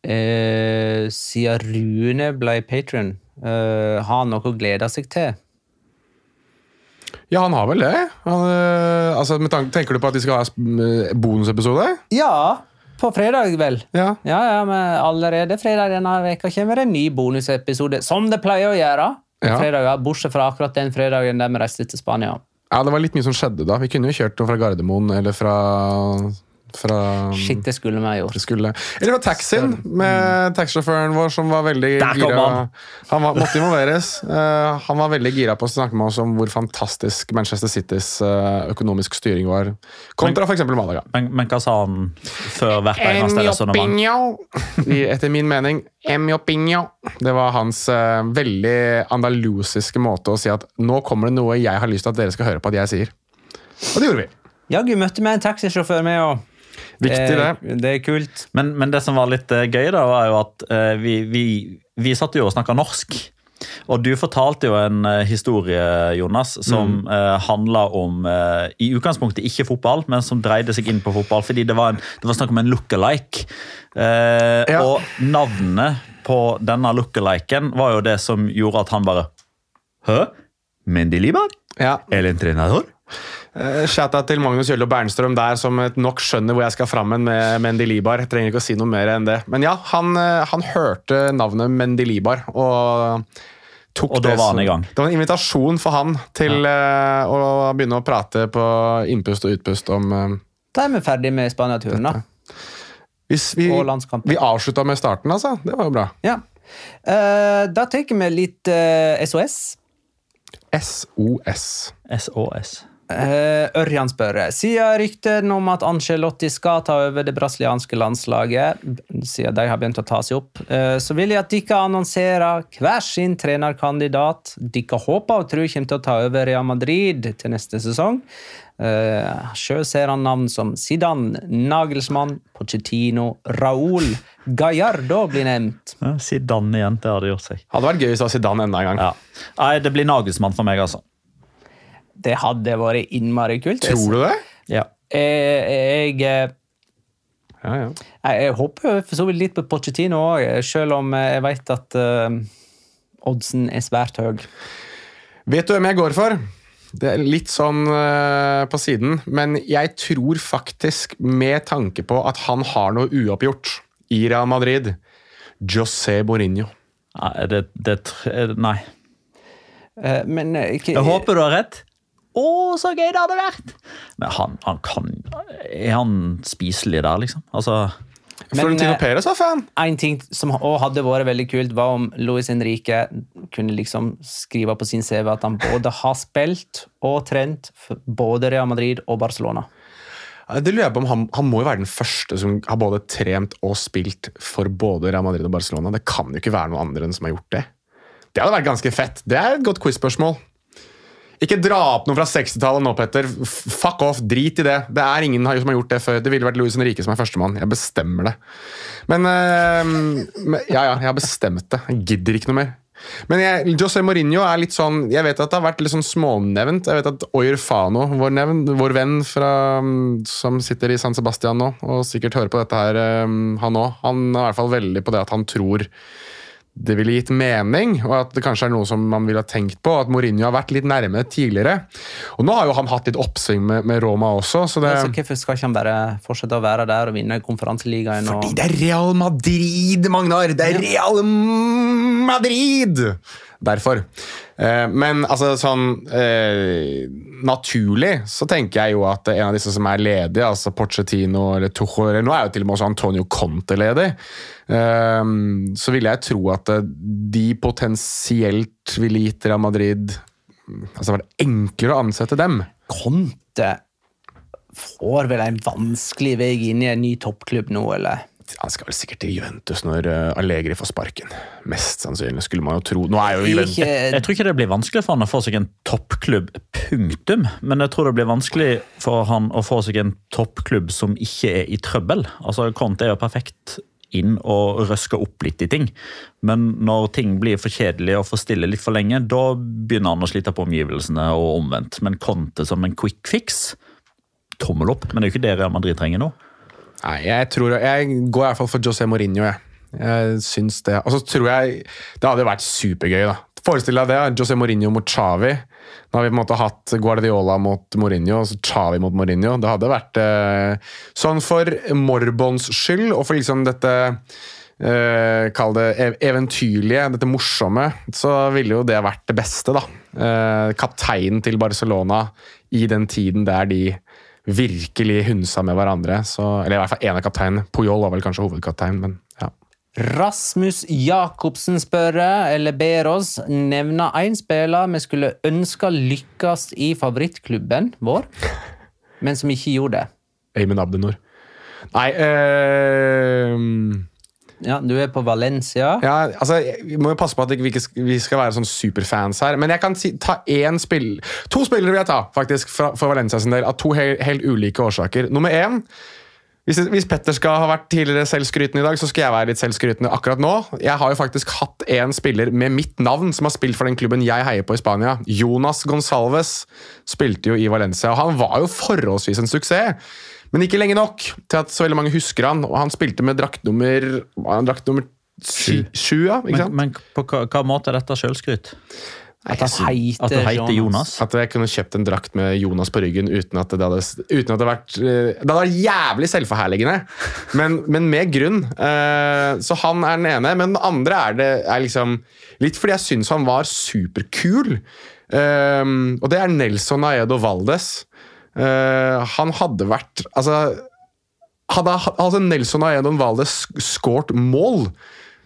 Eh, siden Rune ble patron, eh, har han noe å glede seg til? Ja, han har vel det. Han, eh, altså, tenker du på at de skal ha eh, bonusepisode? Ja, på fredag, vel. Ja, ja, ja men Allerede fredag denne veka kommer det en ny bonusepisode, som det pleier å gjøre. Ja. Fredager, bortsett fra akkurat den fredagen der vi reiste til Spania. Ja, Det var litt mye som skjedde da. Vi kunne jo kjørt noe fra Gardermoen eller fra fra Shit, det skulle vi ha gjort. Skulle. Eller fra taxien, med taxisjåføren vår som var veldig gira. Han. han var, måtte involveres. Uh, han var veldig gira på å snakke med oss om hvor fantastisk Manchester Citys uh, økonomisk styring var. Kontra f.eks. Malaga. Men, men, hva sa han før hvert eneste resonnement? Etter min mening Det var hans uh, veldig andalusiske måte å si at nå kommer det noe jeg har lyst til at dere skal høre på at jeg sier. Og det gjorde vi. Jaggu møtte vi en taxisjåfør med òg. Viktig, det. Eh, det er kult. Men, men, det som var litt uh, gøy, da, var jo at uh, vi, vi, vi satt jo og snakka norsk. Og du fortalte jo en uh, historie, Jonas, som mm. uh, handla om uh, I utgangspunktet ikke fotball, men som dreide seg inn på fotball. Fordi det var, en, det var snakk om en look-alike. Ja. Og navnet på denne look-aliken var jo det som gjorde at han bare Hø? Mendy Libar? Ja. Eller en trener? Uh, Shout-out til Magnus Jøllo Bernstrøm der, som nok skjønner hvor jeg skal fram med Mendy Libar. Jeg trenger ikke å si noe mer enn det. Men ja, han, uh, han hørte navnet Mendy Libar, og tok og da var han i gang. Det var en invitasjon for han til ja. uh, å begynne å prate på innpust og utpust om Da er vi ferdig med Spania-turen, da. Hvis vi, vi avslutta med starten, altså. Det var jo bra. Ja. da tar vi litt SOS. SOS. SOS. Uh, Ørjan spør siden ryktene om at Angelotti skal ta over det brasilianske landslaget, siden de har begynt å ta seg opp, uh, så vil jeg at dere annonserer hver sin trenerkandidat dere håper og tror kommer til å ta over Real Madrid til neste sesong. Uh, Sjøl ser han navn som Zidane, Nagelsmann, Pochettino, Raúl, Gallardo blir nevnt. Ja, Zidane igjen, det hadde gjort seg. Hadde vært gøy hvis det var Zidane enda en gang. Ja. Nei, Det blir Nagelsmann for meg, altså. Det hadde vært innmari kult. Tror du det? Ja. Jeg, jeg, ja, ja. jeg, jeg håper for så vidt litt på Pochettino òg, selv om jeg vet at uh, oddsen er svært høy. Vet du hvem jeg går for? Det er litt sånn uh, på siden, men jeg tror faktisk, med tanke på at han har noe uoppgjort i Real Madrid José Borinho. Nei, det, det, nei. Uh, men Jeg håper du har rett. Å, så gøy det hadde vært! Men han, han kan Er han spiselig der, liksom? Altså Florentino eh, Perez var fan! En ting som hadde vært veldig kult, var om Luis Henrique kunne liksom skrive på sin CV at han både har spilt og trent for både Real Madrid og Barcelona. Det lurer jeg på om han, han, må jo være den første som har både trent og spilt for både Real Madrid og Barcelona. Det kan jo ikke være noen andre enn som har gjort det. Det hadde vært ganske fett. Det er et godt quiz-spørsmål. Ikke dra opp noe fra 60-tallet nå, Petter. Fuck off, drit i det. Det er ingen som har gjort det før. Det ville vært Louis Henrique som er førstemann. Jeg bestemmer det. Men øh, Ja, ja, jeg har bestemt det. Jeg gidder ikke noe mer. Men jeg, José Mourinho er litt sånn Jeg vet at det har vært litt sånn smånevnt. Jeg vet at Oyer Fano, vår, nevn, vår venn fra, som sitter i San Sebastian nå, og sikkert hører på dette her, eh, han òg, han er i hvert fall veldig på det at han tror det ville gitt mening, og at det kanskje er noe som man ville ha tenkt på. At Mourinho har vært litt nærme tidligere. Og nå har jo han hatt litt oppsving med, med Roma også, så det Altså, hvorfor skal ikke han bare fortsette å være der og vinne konferanseligaen? og- Fordi det er Real Madrid, Magnar! Det er Real Madrid! Derfor. Eh, men altså sånn eh, Naturlig så tenker jeg jo at en av disse som er ledige, altså Pochettino eller Tucho eller Nå er jo til og med også Antonio Conte ledig. Eh, så ville jeg tro at eh, de potensielt ville gitt Real Madrid Altså var det enklere å ansette dem. Conte får vel en vanskelig vei inn i en ny toppklubb nå, eller? Han skal vel sikkert til Juventus når eh, Allegri får sparken. Mest sannsynlig, skulle man jo tro. Nå er jo Juventus Ikke, Jeg tror ikke det blir vanskelig for han å få seg en toppklubb, punktum. Men jeg tror det blir vanskelig for han å få seg en toppklubb som ikke er i trøbbel. Altså, Conte er jo perfekt inn og røske opp litt i ting. Men når ting blir for kjedelig og for stille litt for lenge, da begynner han å slite på omgivelsene og omvendt. Men Conte som en quick fix, tommel opp. Men det er jo ikke det Real Madrid trenger nå. Nei, jeg tror Jeg går i hvert fall for José Mourinho, jeg. Jeg syns det. Og så tror jeg Det hadde vært supergøy, da. Forestill deg det. José Mourinho mot Xavi. Nå har vi på en måte hatt Guardiola mot Mourinho og så Xavi mot Mourinho. Det hadde vært eh, sånn for Morbons skyld og for liksom dette eh, Kall det eventyrlige, dette morsomme, så ville jo det vært det beste, da. Eh, kapteinen til Barcelona i den tiden der de virkelig hunsa med hverandre. Så, eller i hvert fall én av kapteinene. Poyol var vel kanskje hovedkaptein, men ja. Rasmus Jacobsen spør, eller ber oss nevne én spiller vi skulle ønske lykkes i favorittklubben vår, men som ikke gjorde det. Ayman Abdenor. Nei eh, Ja, Du er på Valencia. ja, altså, Vi må jo passe på at vi ikke vi skal være sånn superfans her. Men jeg kan si, ta én spill To spillere vil jeg ta, faktisk, fra, for Valencia sin del, av to helt, helt ulike årsaker. Nummer én hvis, hvis Petter skal ha vært tidligere selvskrytende i dag, så skal jeg være litt selvskrytende akkurat nå. Jeg har jo faktisk hatt en spiller med mitt navn som har spilt for den klubben jeg heier på i Spania. Jonas Gonsalves spilte jo i Valencia, og han var jo forholdsvis en suksess. Men ikke lenge nok til at så veldig mange husker han. Og han spilte med draktnummer drakt nummer sju. ja, Men, men på hva, hva måte er dette sjølskryt? At han heiter, At du heter Jonas? At jeg kunne kjøpt en drakt med Jonas på ryggen uten at det hadde, uten at det hadde vært eh, Det hadde vært jævlig selvforherligende, men, men med grunn. Eh, Så han er den ene. Men den andre er det er liksom Litt fordi jeg syns han var superkul. Eh, Og det er Nelson Aedo Valdes. Eh, Han hadde vært Altså hadde altså Nelson Aedo Valdes skåret mål,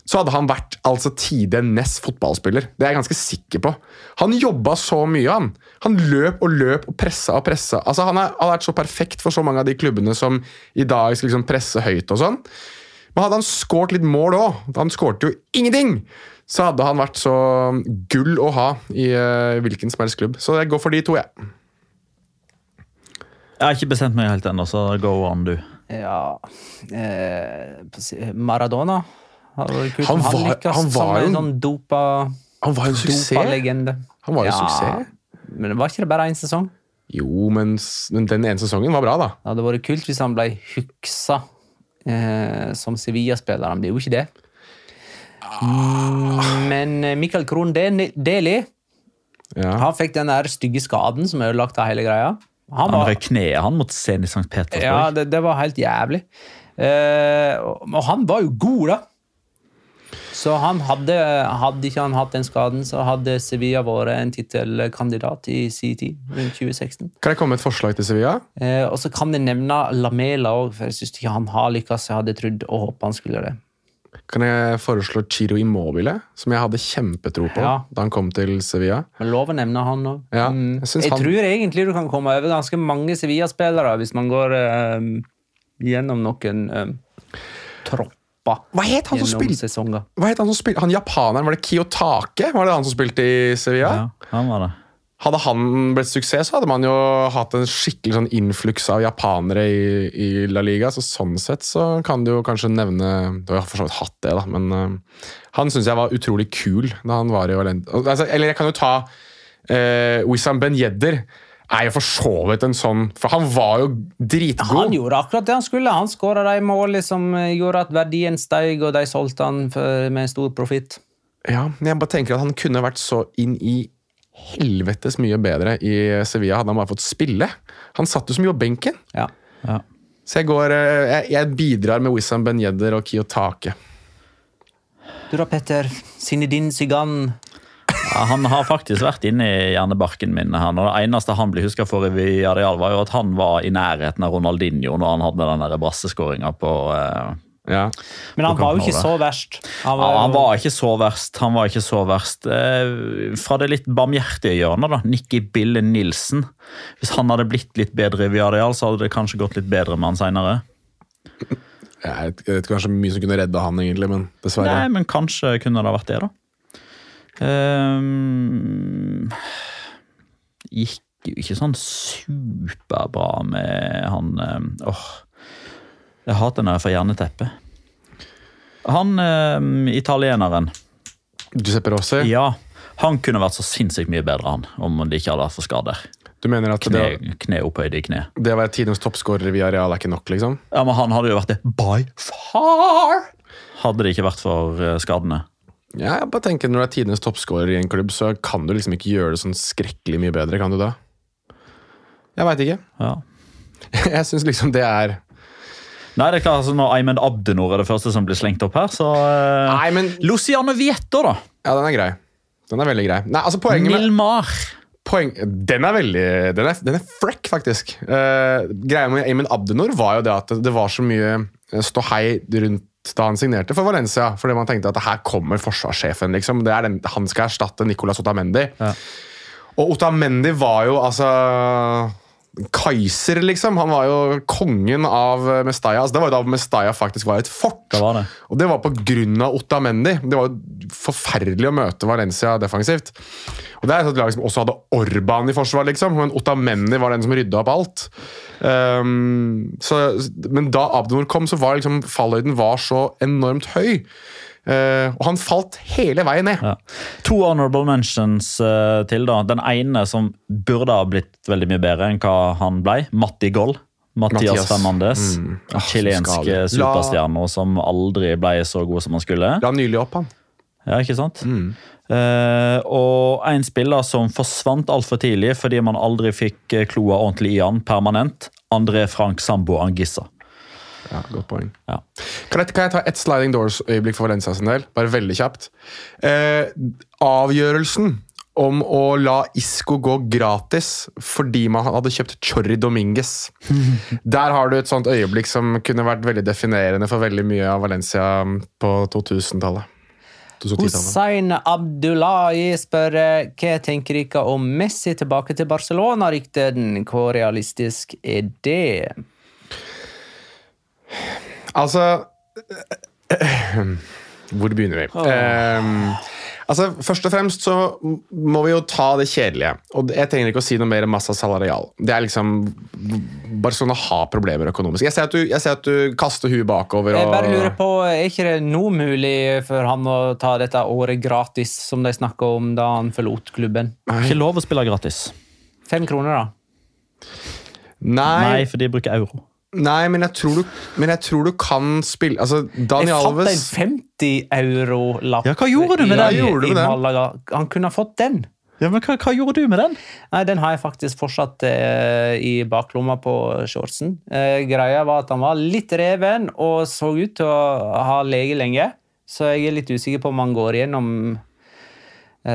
så hadde han vært altså tidenes fotballspiller. Det er jeg ganske sikker på. Han jobba så mye, han. Han løp og løp og pressa og pressa. Altså, han har vært så perfekt for så mange av de klubbene som i dag skal liksom presse høyt og sånn. Men hadde han skåret litt mål òg, han skårte jo ingenting, så hadde han vært så gull å ha i uh, hvilken som helst klubb. Så jeg går for de to, jeg. Jeg har ikke bestemt meg helt ennå, så go on, du. Ja eh, Maradona. Han om var- lykkes han var en sånn dopa, Han var en suksess. Han var jo Ja, suksess. Men var ikke det bare én sesong? Jo, men, men den ene sesongen var bra, da. Det hadde vært kult hvis han ble huksa eh, som Sevilla-spiller. Han blir jo ikke det. Ah. Men eh, Michael Krohn Deli Ja. han fikk den der stygge skaden som ødelagte hele greia. Han var, han kneet han mot Zenit St. Petersburg. ja, det, det var helt jævlig. Eh, og og han var jo god, da. Så han hadde, hadde ikke han hatt den skaden, så hadde Sevilla vært en tittelkandidat i sin tid, rundt 2016. Kan jeg komme med et forslag til Sevilla? Eh, og så kan jeg nevne Lamela òg, for jeg syns ikke han har lykkes. Jeg hadde trodd og håpet han skulle det. Kan jeg foreslå Chiro Immobile, som jeg hadde kjempetro på Ja. da han kom til Sevilla? Men lov å nevne han òg. Ja, mm. jeg jeg han- tror egentlig du kan komme over ganske mange Sevilla-spillere hvis man går øh, gjennom noen øh, tropper Hva het han som spilte? Hva het han som spilte? Han japaneren, var det Kiyotake? Var det han som spilte i Sevilla? Ja, han var det. Hadde han blitt suksess, så hadde man jo hatt en skikkelig sånn influks av japanere i, i La Liga. Så sånn sett så kan du jo kanskje nevne Du har for så vidt hatt det, da, men uh, han syns jeg var utrolig kul da han var i Valencia. Altså, eller jeg kan jo ta uh, Wissam Ben Yedder. Er jo for så vidt en sånn For han var jo dritgod. Han gjorde akkurat det han skulle. Han skåra de målene som gjorde at verdien steg, og de solgte han for, med stor profitt. Ja, men jeg bare tenker at han kunne vært så inn i helvetes mye bedre i Sevilla hadde han bare fått spille. Han satt jo så mye på benken. Ja. Ja. Så jeg, går, eh, jeg, jeg bidrar med Wissam Ben Yedder og Kiyotake. Du da, Petter? Zinedine Zygan. Ja, han har faktisk vært inne i hjernebarken min. Han, og Det eneste han blir huska for i Villarreal, var jo at han var i nærheten av Ronaldinho når han hadde den brasseskåringa på eh, Ja. Men han var jo ikke så verst. Han Ja, han var ikke så verst. Han var ikke så verst. Eh, fra det litt barmhjertige hjørnet, da. Nikki Bille Nilsen. Hvis han hadde blitt litt bedre i Viadial, så hadde det kanskje gått litt bedre med han seinere. Jeg vet, ikke kanskje mye som kunne redde han, egentlig, men dessverre. Nei, men kanskje kunne det vært det, da. Um, gikk jo ikke sånn superbra med han ehm, Åh. Jeg hater når jeg får jerneteppe. Han eh, italieneren Giuseppe Rossi, Ja, han kunne vært så sinnssykt mye bedre, han, om det ikke hadde vært for skader. du mener at Kne, det, kne opphøyde i kne. det å være tidenes toppskårer via Real er ikke nok, liksom? Ja, men han hadde jo vært det by far! Hadde det ikke vært for eh, skadene. Ja, jeg bare tenker Når du er tidenes toppskårer i en klubb, så kan du liksom ikke gjøre det sånn skrekkelig mye bedre, kan du da? Jeg veit ikke. Ja. Jeg syns liksom det er Nei, det er klart, altså Når Ayman Abdenor er det første som blir slengt opp her, så uh, Nei, men Luciano Vietto, da. Ja, den er grei. Den er veldig grei. Nei, altså Poenget med Milmar. poeng, Den er veldig Den er, den er frekk, faktisk. Uh, greia med Ayman Abdenor var jo det at det, var så mye eh, ståhei rundt da han signerte for Valencia. Fordi man tenkte at her kommer forsvarssjefen. liksom. Det er den, han skal erstatte Nicolas Otamendi. Ja. Og Otamendi var jo altså Kaiser, liksom. Han var jo kongen av Mestalla. Altså, det var jo da Mestalla faktisk var et fort. Det var det. Og det var av Otamendi. Det var jo forferdelig å møte Valencia defensivt. Og Det er et lag som også hadde Orban i forsvar, liksom, men Ottamendi var den som rydda opp alt. Um, så, men da Abdenor kom, så var liksom fallhøyden var så enormt høy. Uh, og han falt hele veien ned. Ja. To honorable mentions uh, til. da. Den ene som burde ha blitt veldig mye bedre enn hva han ble. Matti Goll. Mathias, Mathias. Fernandes. Mm. Så Chilenske. Superstjerner som aldri ble så god som han skulle. La nylig opp, han. Ja, ikke sant? Mm. Uh, og en spiller som forsvant altfor tidlig fordi man aldri fikk kloa ordentlig i han permanent. André Frank Sambo Angissa. Ja, Godt poeng. Ja. Kan jeg, kan jeg ta et sliding doors-øyeblikk for Valencia sin del? Bare veldig kjapt. Eh, avgjørelsen om å la Isco gå gratis fordi man hadde kjøpt Chorri Dominguez. Der har du et sånt øyeblikk som kunne vært veldig definerende for veldig mye av Valencia på 2000-tallet. 2010-tallet. Hussein Abdullahi spør eh, hva tenker dere om Messi tilbake til Barcelona-ryktet. Hvor realistisk er det? Altså Hvor begynner vi? Ehm, altså, Først og fremst så må vi jo ta det kjedelige. Og jeg trenger ikke å si noe mer om Massa Salarial. Det er liksom Barcelona har problemer økonomisk. Jeg ser at du, jeg ser at du kaster huet bakover. Jeg bare lurer på, Er ikke det nå mulig for han å ta dette året gratis, som de snakka om da han forlot klubben? Ikke lov å spille gratis. Fem kroner, da. Nei, Nei, for de bruker euro. Nei men, jeg tror du, men jeg tror du kan spille Altså, Daniel Alves Jeg fant en 50 euro-lapp Ja, hva gjorde du med i, den? I den? Malaga. Han kunne ha fått den. Ja, men hva, hva gjorde du med den? Nei, Den har jeg faktisk fortsatt eh, i baklomma på shortsen. Eh, greia var at han var litt reven og så ut til å ha lege lenge. Så jeg er litt usikker på om han går igjennom eh,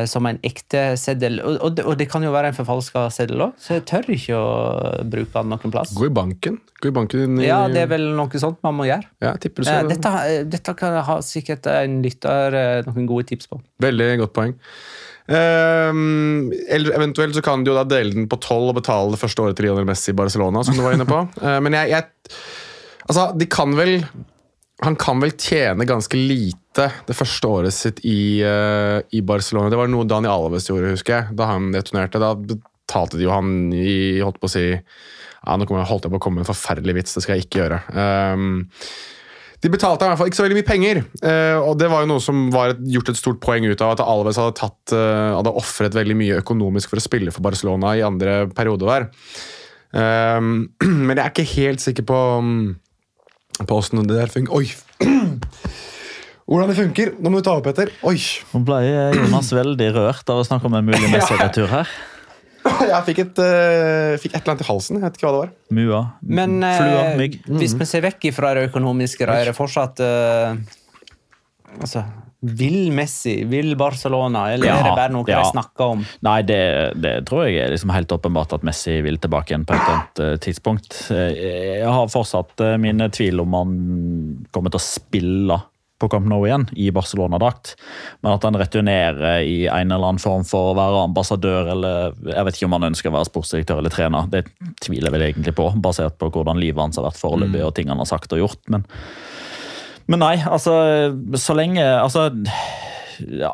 som en ekte seddel. Og, og, det, kan jo være en forfalska seddel òg, så jeg tør ikke å bruke den noen plass. Gå i banken. Gå i banken i, Ja, det er vel noe sånt man må gjøre. Ja, tipper du Eh, så. dette, eh, dette kan ha sikkert en lytter eh, noen gode tips på. Veldig godt poeng. Um, eller eventuelt så kan du jo da dele den på tolv og betale det første året til Lionel Messi i Barcelona, som du var inne på. uh, men jeg, jeg Altså, de kan vel han kan vel tjene ganske lite det første året sitt i, uh, i Barcelona. Det var noe Dani Alves gjorde, husker jeg, da han returnerte. Da betalte de jo han i holdt på å si ja, Nå holdt jeg på å komme med en forferdelig vits, det skal jeg ikke gjøre. Um, de betalte i hvert fall ikke så veldig mye penger, uh, og det var jo noe som var gjort et stort poeng ut av at Alves hadde, tatt, uh, hadde offret veldig mye økonomisk for å spille for Barcelona i andre periode der. Um, men jeg er ikke helt sikker på um, på åssen det der funker. Oi! Hvordan det funker. Nå må du ta opp, Petter. Oi! Nå ble Jonas veldig rørt av å snakke om en mulig Messi-retur her. Jeg fikk et, uh, fikk et eller annet i halsen. Jeg vet ikke hva det var. Mua, Men uh, flua, mygg. hvis vi ser vekk fra det økonomiske, da er det fortsatt uh, Altså, vil Messi, vil Barcelona, eller Ja, er det bare noe ja. de snakker om? Nei, det, det tror jeg er liksom helt åpenbart at Messi vil tilbake igjen på et eller annet eh, tidspunkt. Eh, Jeg har fortsatt eh, mine tvil om han kommer til å spille på Camp Nou igjen i Barcelona-drakt. Men at han returnerer i en eller annen form for å være ambassadør eller Jeg vet ikke om han ønsker å være sportsdirektør eller trener, det tviler jeg vel egentlig på, basert på hvordan livet hans har vært foreløpig og ting han har sagt og gjort. men men nei, altså så lenge altså,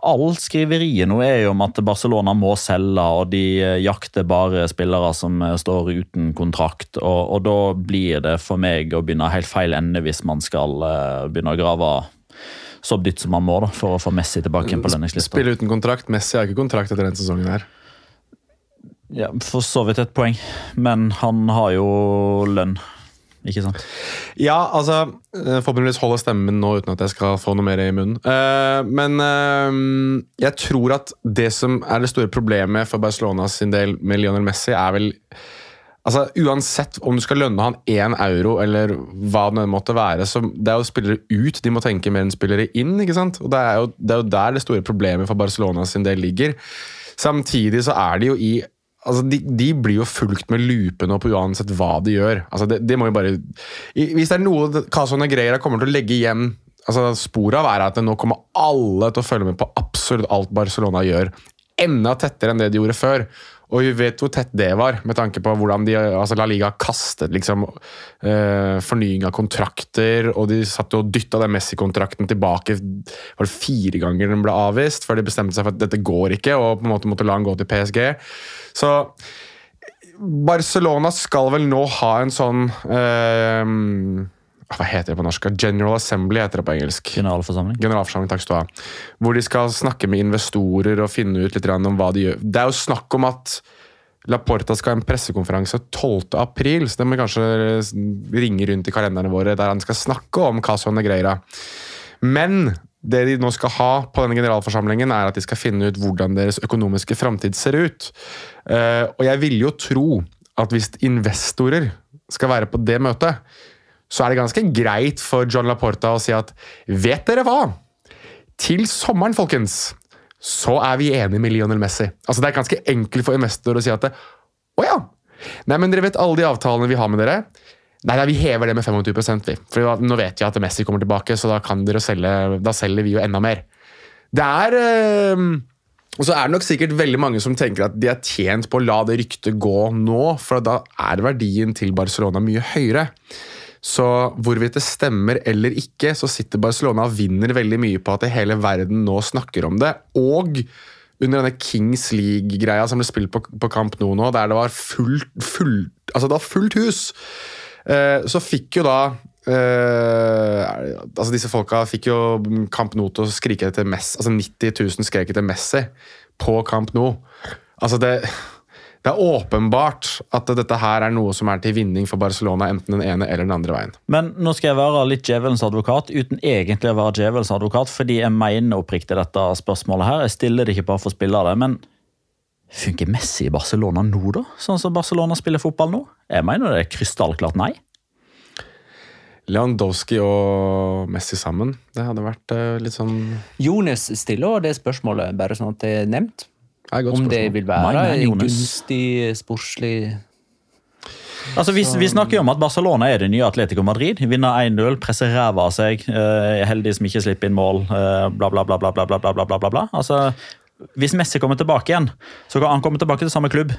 All skriveriet nå er jo om at Barcelona må selge, og de eh, jakter bare spillere som eh, står uten kontrakt. Og, og da blir det for meg å begynne helt feil ende hvis man skal uh, begynne å grave så dypt som man må da, for å få Messi tilbake igjen på lønningslista. Spille uten kontrakt. Messi har ikke kontrakt etter den sesongen her. Ja, for så vidt et poeng, men han har jo lønn. Ikke sant? Ja, altså eh, Forhåpentligvis holder stemmen nå uten at jeg skal få noe mer i munnen. Eh, men eh, jeg tror at det som er det store problemet for Barcelona sin del med Lionel Messi, er vel Altså, Uansett om du skal lønne han én euro, eller hva det måtte være, så det er jo spillere ut de må tenke mer enn spillere inn. ikke sant? Og Det er jo, det er jo der det store problemet for Barcelona sin del ligger. Samtidig så er de jo i Altså, de, de blir jo fulgt med lupe nå på uansett hva de gjør. Altså, det, det må jo bare Hvis det er noe Caso Negreira kommer til å legge igjen altså, sporet av, er at nå kommer alle til å følge med på absolutt alt Barcelona gjør. Enda tettere enn det de gjorde før. Og vi vet hvor tett det var, med tanke på hvordan de, altså La Liga kastet liksom eh, fornying av kontrakter, og de satt og dytta den Messi-kontrakten tilbake var det fire ganger den ble avvist, før de bestemte seg for at dette går ikke, og på en måte måtte la den gå til PSG. Så Barcelona skal vel nå ha en sånn eh, Hva heter det på norsk? General Assembly heter det på engelsk. Generalforsamling. Generalforsamling, takk skal du ha. Hvor de skal snakke med investorer og finne ut litt om hva de gjør. Det er jo snakk om at Laporta skal ha en pressekonferanse 12. april, så det må vi kanskje ringe rundt i kalenderne våre der han skal snakke om Caso Negreira. Men det de nå skal ha på denne generalforsamlingen, er at de skal finne ut hvordan deres økonomiske framtid ser ut. Eh, og jeg ville jo tro at hvis investorer skal være på det møtet, så er det ganske greit for John Laporta å si at vet dere hva? Til sommeren, folkens, så er vi enige med Lionel Messi. Altså Det er ganske enkelt for investorer å si at å ja, nei, men dere vet alle de avtalene vi har med dere. Nei, nei, vi hever det med 25 vi. For nå vet vi at Messi kommer tilbake, så da kan dere selge, da selger vi jo enda mer. Det er øh, Og så er det nok sikkert veldig mange som tenker at de er tjent på å la det ryktet gå nå, for da er verdien til Barcelona mye høyere. Så hvorvidt det stemmer eller ikke, så sitter Barcelona og vinner veldig mye på at hele verden nå snakker om det. Og under denne Kings League-greia som ble spilt på, på Camp Nou nå, der det var fullt, fullt, altså det var fullt hus, eh, så fikk jo da eh, altså Disse folka fikk jo Camp Nou til å skrike etter Messi. Altså 90 000 skrek etter Messi på Camp Nou. Altså det det er åpenbart at dette her er noe som er til vinning for Barcelona, enten den ene eller den andre veien. Men nå skal jeg være litt djevelens advokat, uten egentlig å være djevelens advokat, fordi jeg mener oppriktig dette spørsmålet her. Jeg stiller det ikke bare for å spille det, men funker Messi i Barcelona nå, da? Sånn som Barcelona spiller fotball nå? Jeg mener det er krystallklart nei. Lewandowski og Messi sammen, det hadde vært eh, litt sånn Jonas stiller det spørsmålet, bare sånn at det er nevnt. Om det vil være gunstig, sportslig Altså, vi, vi snakker jo om at Barcelona er det nye Atletico Madrid. Vinner 1-0, presser ræva av seg, Uh, heldig som ikke slipper inn mål, Uh, bla, bla, bla, bla, bla, bla, bla, bla, bla. Altså, hvis Messi kommer tilbake igjen, så kan han komme tilbake til samme klubb,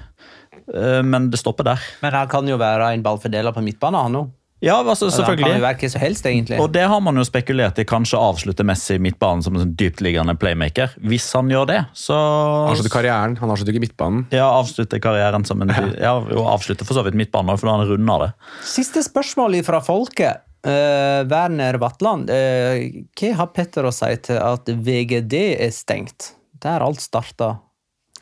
Uh, men det stopper der. Men han kan jo være en ballfordeler på midtbane, han òg. Ja, altså, selvfølgelig. Han kan jo være helst, egentlig. Og det har man jo spekulert i kanskje avslutte Messi i midtbanen som en sånn dyptliggende playmaker. Hvis han gjør det, så Avslutte karrieren, han avslutter ikke midtbanen. Ja, avslutte karrieren som en Ja, og avslutte for så vidt midtbanen òg, for da har han runda det. Siste spørsmål fra folket. Uh, Werner Vatland, uh, hva har Petter å si til at VGD er stengt? Der alt starta.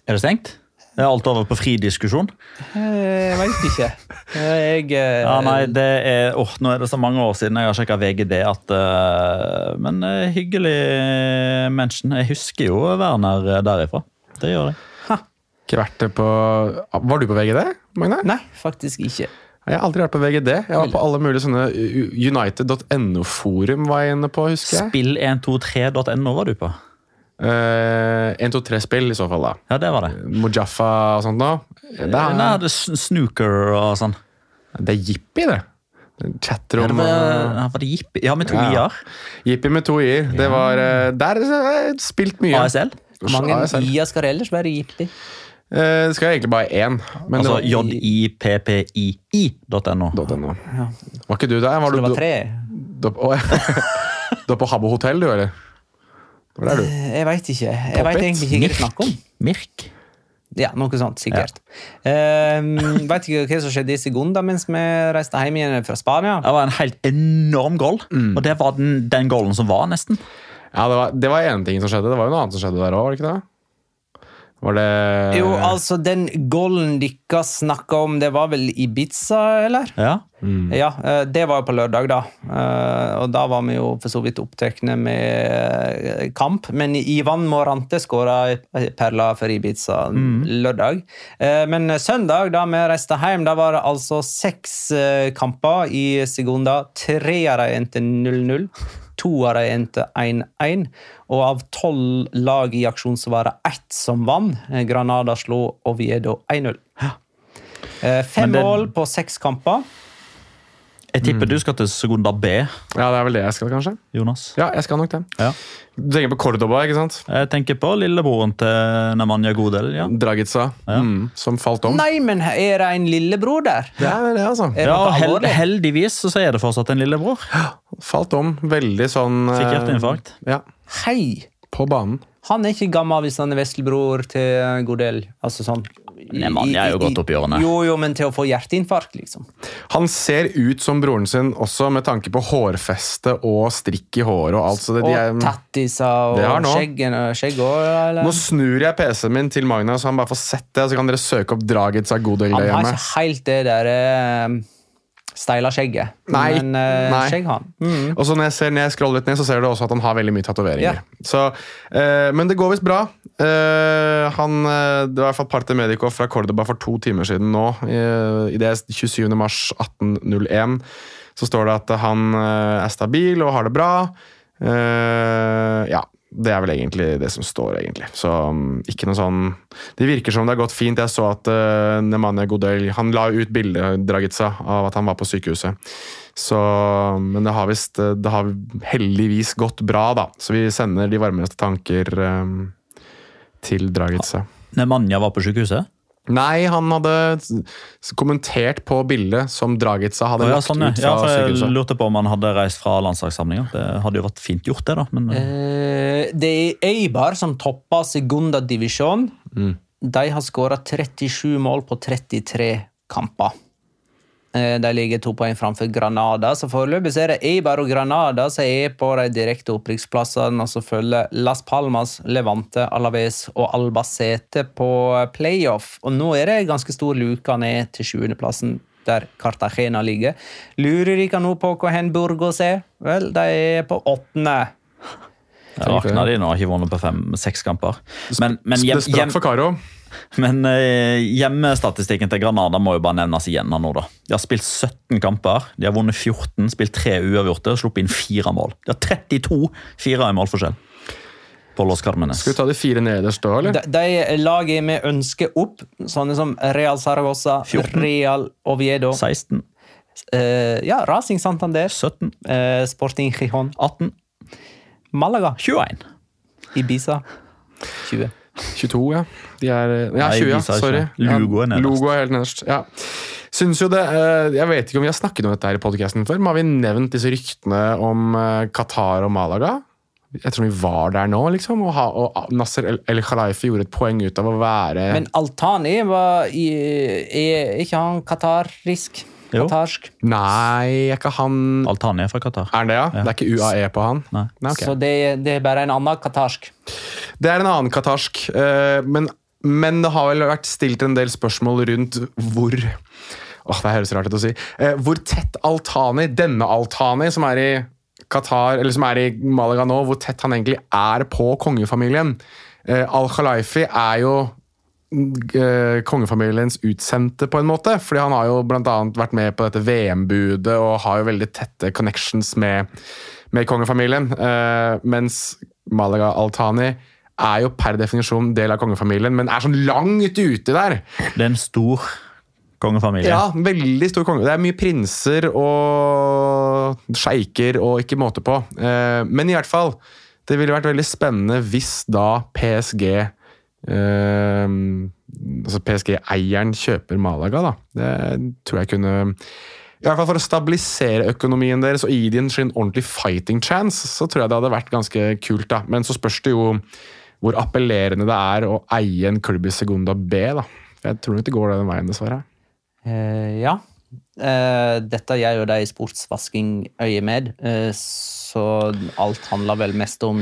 Er det stengt? Er alt over på fri diskusjon? Eh, Jeg veit ikke. Eh, Jeg eh, Ja, nei, det er, oh, Nå er det så mange år siden jeg har sjekka VGD at uh, Men uh, hyggelig mention. Jeg husker jo Werner derifra. Det gjør jeg. Ikke vært på Var du på VGD, Magne? Nei, faktisk ikke. Jeg har aldri vært på VGD. Jeg var på alle mulige sånne United.no-forum var jeg inne på, husker jeg. Spill123.no var du på. Uh, 1-2-3-spill i så fall, da. Ja, det var det. Mojaffa og sånt nå. Det Nei, er, det er snooker og sånn. det er Jippi, det. Ja, om var, uh, ja, var det Jippi? Ja, med to Ja. i-er. Jippi med to i-er. Det var uh, Der har jeg spilt mye. ASL. Hvor mange i-er skal det ellers være Jippi? Uh, det skal egentlig bare én. Men Altså det jippii.no. .no. Var ikke du der? Var Så det var tre? Du, ja. du er på Habbo hotell, du, eller? Hvor er du? Jeg veit ikke. Jeg vet egentlig ikke hva det snakker om. Mirk. Ja, noe sånt, sikkert. Um, vet ikke hva som skjedde i Segunda mens vi reiste hjem igjen fra Spania. Det var en helt enorm goal. Og det var den, den goalen som var, nesten. Ja, det var, det var ene ting som skjedde. Det var jo noe annet som skjedde der òg, var det ikke det? Var det Jo, altså, den golden dere snakka om, det var vel Ibiza, eller? Ja. Ja, eh, det var jo på lørdag, da. Eh, Og da var vi jo for så vidt opptatt med eh, kamp. Men Ivan Morante skåra perla for Ibiza lørdag. Eh, Men søndag, da vi reiste hjem, da var det altså seks kamper i Segunda. Tre av dem endte 0-0. To av dem endte 1-1. Og av tolv lag i aksjon så var det ett som vant. Eh, Granada slo Oviedo 1-0. Eh, Fem mål på seks kamper. Jeg tipper du skal til Segunda B, Ja, det er vel det jeg skal, kanskje? Jonas. Ja, jeg skal nok det. Ja. Du tenker på Cordoba, ikke sant? Jeg tenker på lillebroren til Nemanja Godel. Ja. Dragica, mm, som falt om. Nei, men er det en lillebror der? Det er det, altså. Er det Ja, heldigvis så er det fortsatt en lillebror. Falt om. Veldig sånn Fikk eh, hjerteinfarkt. Ja, Hei! på banen. Han er ikke gammel hvis han er veslebror til Godel. Altså sånn Nei, mannen er jo godt oppi årene. Jo, jo, men til å få hjerteinfarkt, liksom. Han ser ut som broren sin også med tanke på hårfeste og strikk i håret og alt. Så det, de er, Og tattiser og skjeggen og skjegg òg, nå snur jeg PC-en min til Magna, så han bare får sett det. Så kan dere søke opp Dragica hjemme. Han har ikke helt det der eh, steila skjegget. Nei, Men uh, nei. skjegg har han. Mm. Og så når jeg, ser, jeg scroller litt ned, så ser du også at han har veldig mye tatoveringer. Ja. Så, eh, men det går visst bra. Uh, han, det var i hvert fall Parte Medico fra Cordoba for to timer siden nå. I, i det 27. mars 1801 så står det at han er stabil og har det bra. Ja, det er vel egentlig det som står, egentlig. Så um, ikke noe sånn Det virker som det har gått fint. Jeg så at uh, Nemanja Godel Han la ut bilde Dragica, av at han var på sykehuset. Så, men det har visst Det har heldigvis gått bra, da. Så vi sender de varmeste tanker um, til Dragica. Nemanja var på sykehuset. Nei, han hadde kommentert på bildet som Dragica hadde ja, lagt sånn, ja. ut ja, fra for jeg sykehuset. lurte på om han hadde reist fra landslagssamlinga. Det hadde jo vært fint gjort, det, da. Men Eh, det er Eibar som topper Segunda divisjon. Mm. De har skåra 37 mål på 33 kamper. Eh, De ligger to poeng framfor Granada, så foreløpig er det Eibar og Granada som er på de direkte opprykksplassene, og så følger Las Palmas, Levante, Alaves og Albacete på playoff. Og nå er det ganske stor luke ned til sjuendeplassen, der Cartagena ligger. Lurer dere nå på hvor hen Burgos er? Vel, de er på åttende. jeg rakna de nå, har ikke vunnet på fem-seks kamper. Men, men, hjem, det sprakk for Caro. Men eh, hjemmestatistikken til Granada må jo bare nevnes igjen nå, da. De har spilt 17 kamper, de har vunnet 14, spilt tre uavgjorte og sluppet inn fire mål. De har 32 fire i målforskjell på Los Carmenes. Skal vi ta de fire nederst da, eller? De, de lagene vi ønsker opp, sånne som Real Saragossa, 14. Real Oviedo, 16, eh, ja, Racing Santander, 17, eh, Sporting Gijon, 18, Malaga, 21. Ibiza 20. 22, ja. De er Ja, 20, ja. Sorry. Logo er nederst. Logo er helt nederst. Ja. Syns jo det, eh, Jeg vet ikke om vi har snakket om dette her i podcasten før, men har vi nevnt disse ryktene om eh, Qatar og Malaga? Jeg tror vi var der nå, liksom. Og, ha, og Nasser El, El Khalifi gjorde et poeng ut av å være Men Altani var i, er ikke han qatarisk? Jo. Katarsk. Nei, er ikke han Altani er fra Qatar. Er det, ja? Det er ikke UAE på han? Nei. ok. Så det, det er bare en annen katarsk? Det er en annen katarsk, eh, men, men det har vel vært stilt en del spørsmål rundt hvor Åh, Det høres rart ut å si. Eh, Hvor tett Altani, denne Altani, som er i Qatar, eller som er i Malaga nå, hvor tett han egentlig er på kongefamilien. Eh, Al-Khalifi er jo kongefamiliens utsendte, på en måte. fordi han har jo annet vært med på dette VM-budet og har jo veldig tette connections med, med kongefamilien. Eh, mens Malaga Altani er jo per definisjon del av kongefamilien, men er sånn langt ute der. Det er en stor kongefamilie. Ja, veldig stor konge. Det er mye prinser og sjeiker og ikke måte på. Eh, men i hvert fall, det ville vært veldig spennende hvis da PSG eh, Altså PSG-eieren kjøper Malaga, da. Det tror jeg kunne i hvert fall For å stabilisere økonomien deres og gi dem en ordentlig fighting chance, så tror jeg det hadde vært ganske kult. da. Men så spørs det jo hvor appellerende det er å eie en klubb i Segunda B. da. Jeg tror nok det går den veien, dessverre. Uh, ja. Uh, dette gjør jo de sportsvasking-øyemed, uh, så alt handler vel mest om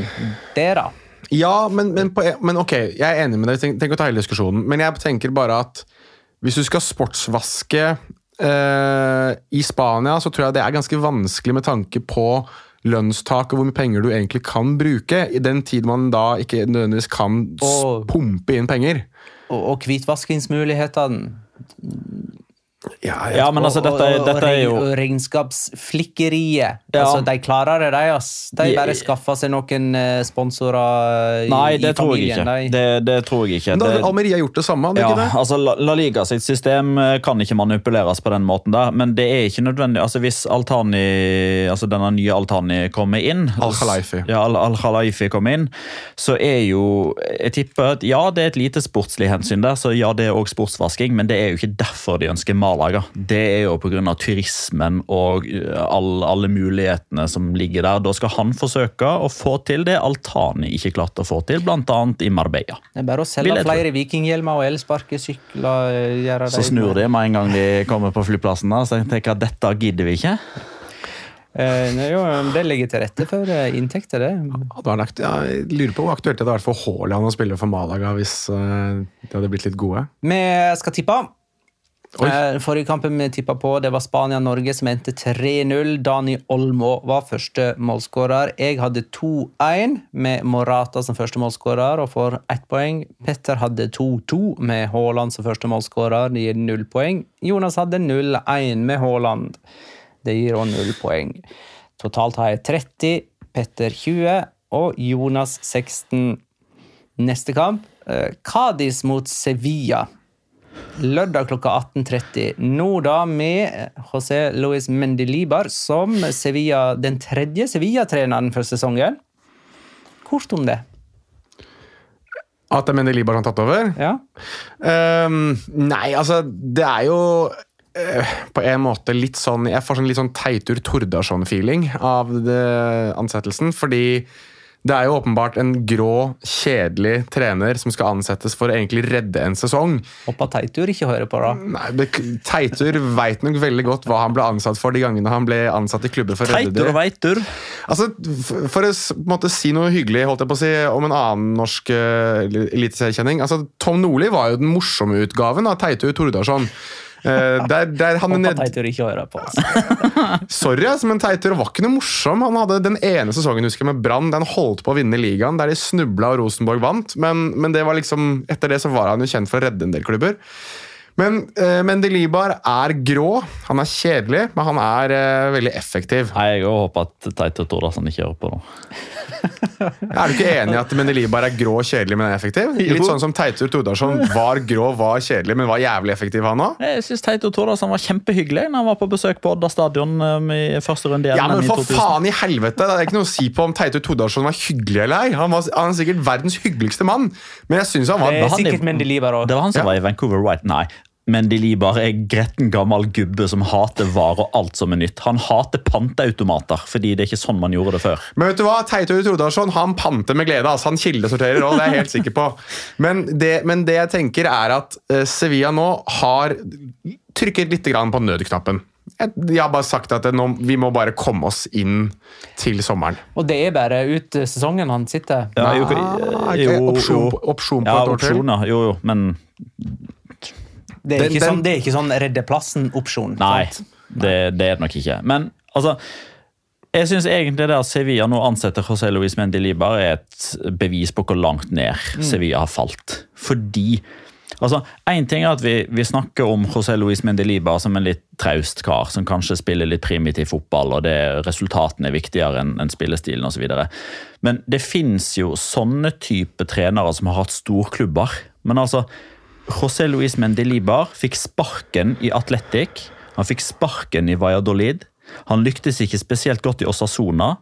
det, da. Ja, men, men, på, men ok, jeg er enig med deg. Tenk, tenk å ta hele diskusjonen. Men jeg tenker bare at hvis du skal sportsvaske eh, i Spania, så tror jeg det er ganske vanskelig med tanke på lønnstak og hvor mye penger du egentlig kan bruke, i den tid man da ikke nødvendigvis kan Og- pumpe inn penger. Og, og hvitvaskingsmulighetene. Ja, men altså, dette, er- og, dette er jo og regnskapsflikkeriet. Ja. Altså, de klarer det, de. ass. De bare skaffer seg noen eh, sponsorer i, Nei, i det tror jeg ikke. de. Det, det tror jeg ikke. Men da har Almeria gjort det samme, hadde Ja, ikke det? altså La, La Liga sitt system eh, kan ikke manipuleres på den måten der, men det er ikke nødvendig. altså Hvis Altani, altså denne nye Altani kommer inn Al-Khalifi. Ja, Al- Al-Khalifi kommer inn, så er jo Jeg tipper at ja, det er et lite sportslig hensyn der, så ja, det er også sportsvasking, men det er jo ikke derfor de ønsker Malaga. Det er jo pga. turismen og eh, all, alle mulighetene som ligger der. Da skal han forsøke å få til det Altani ikke klarte å få til, bl.a. i Marbella. Det er bare å selge flere vikinghjelmer og elsparkesykler. eh, Så snur de med en gang de kommer på flyplassen. da, Så jeg tenker at dette gidder vi ikke. Eh, nei, jo, det legger til rette for eh, inntekter, det. Ja, var ja, jeg lurer på hvor aktuelt det hadde vært for Haaland å spille for Malaga hvis de hadde blitt litt gode. Vi skal tippe. Eh, Forrige kampen vi tippa på, det var Spania-Norge, som endte 3-0. Dani Olmo var første målskårer. Jeg hadde 2-1 med Morata som første målskårer og får ett poeng. Petter hadde 2-2 med Haaland som første målskårer. Det gir null poeng. Jonas hadde 0-1 med Haaland. Det gir òg null poeng. Totalt har jeg 30, Petter 20 og Jonas 16. Neste kamp, Kadis mot Sevilla. Lørdag klokka 18.30. Nå da med José Luis Mendelibar som Sevilla, den tredje Sevilla-treneren for sesongen. Kort om det. At Mendeli som har tatt over? Ja. Um, nei, altså, det er jo uh, på en måte litt sånn Jeg får sånn litt sånn Teitur Tordarsson-feeling av det, ansettelsen. Fordi det er jo åpenbart en grå, kjedelig trener som skal ansettes for å egentlig redde en sesong. Håper Teitur ikke hører på, da. Nei, Teitur veit nok veldig godt hva han ble ansatt for de gangene han ble ansatt i klubber for å redde Teitur det. veitur. Altså, For å måte si noe hyggelig holdt jeg på å si, om en annen norsk uh, eliteseriekjenning altså, Tom Nordli var jo den morsomme utgaven av Teitur Tordarsson. Eh, der, der han Håper Teitur ikke hører på. Sorry, altså, men Teitur var ikke noe morsom. Han hadde den ene sesongen husker jeg, med Brann der han holdt på å vinne ligaen, der de snubla og Rosenborg vant. Men, men det var liksom, etter det så var han jo kjent for å redde en del klubber. Men uh, Mendelibar er grå. Han er kjedelig, men han er uh, veldig effektiv. Nei, Jeg håper at Teitur Tordasson ikke hører på nå. Er du ikke enig i at Mendelibar er grå, kjedelig, men effektiv? Litt sånn som Teitur Tordarsson var grå, var kjedelig, men var jævlig effektiv, han òg. Jeg synes Teitur Todarsson var kjempehyggelig når han var på besøk på Odda stadion um, i første runde. i Ja, men for faen i helvete! Det er ikke noe å si på om Teitur Tordarsson var hyggelig eller ei. Han, var, han er sikkert verdens hyggeligste mann, men jeg syns han var Det er sikkert Mendelibar òg. Det var han som Ja. var i Vancouver White. Nei. Mendelibar er gretten gammel gubbe som hater varer og alt som er nytt. Han hater panteautomater, fordi det er ikke sånn man gjorde det før. Men vet du hva? Teitur Trodalsson han panter med glede. Altså. Han kildesorterer òg, det er jeg helt sikker på. Men det, men det jeg tenker, er at eh, Sevilla nå har trykket litt på nødknappen. Jeg, jeg har bare sagt at nå, vi må bare komme oss inn til sommeren. Og det er bare ut sesongen han sitter. Ja, jo, jo, ikke opsjon på- opsjon på ja, et år til? Jo, jo, men Det er Den- ikke sånn, det er ikke sånn redde plassen-opsjon. Nei, det, det er det nok ikke. Men altså jeg synes egentlig det at Sevilla nå ansetter José Luis Mendelibar er et bevis på hvor langt ned Sevilla har falt. Fordi altså, Én ting er at vi, vi snakker om José Luis Mendilibar som en litt traust kar som kanskje spiller litt primitiv fotball, og det, resultatene er viktigere enn en spillestilen osv. Men det fins jo sånne type trenere som har hatt storklubber. Men altså, José Luis Mendelibar fikk sparken i Atletic. Han fikk sparken i Valladolid. Han lyktes ikke spesielt godt i Osasona.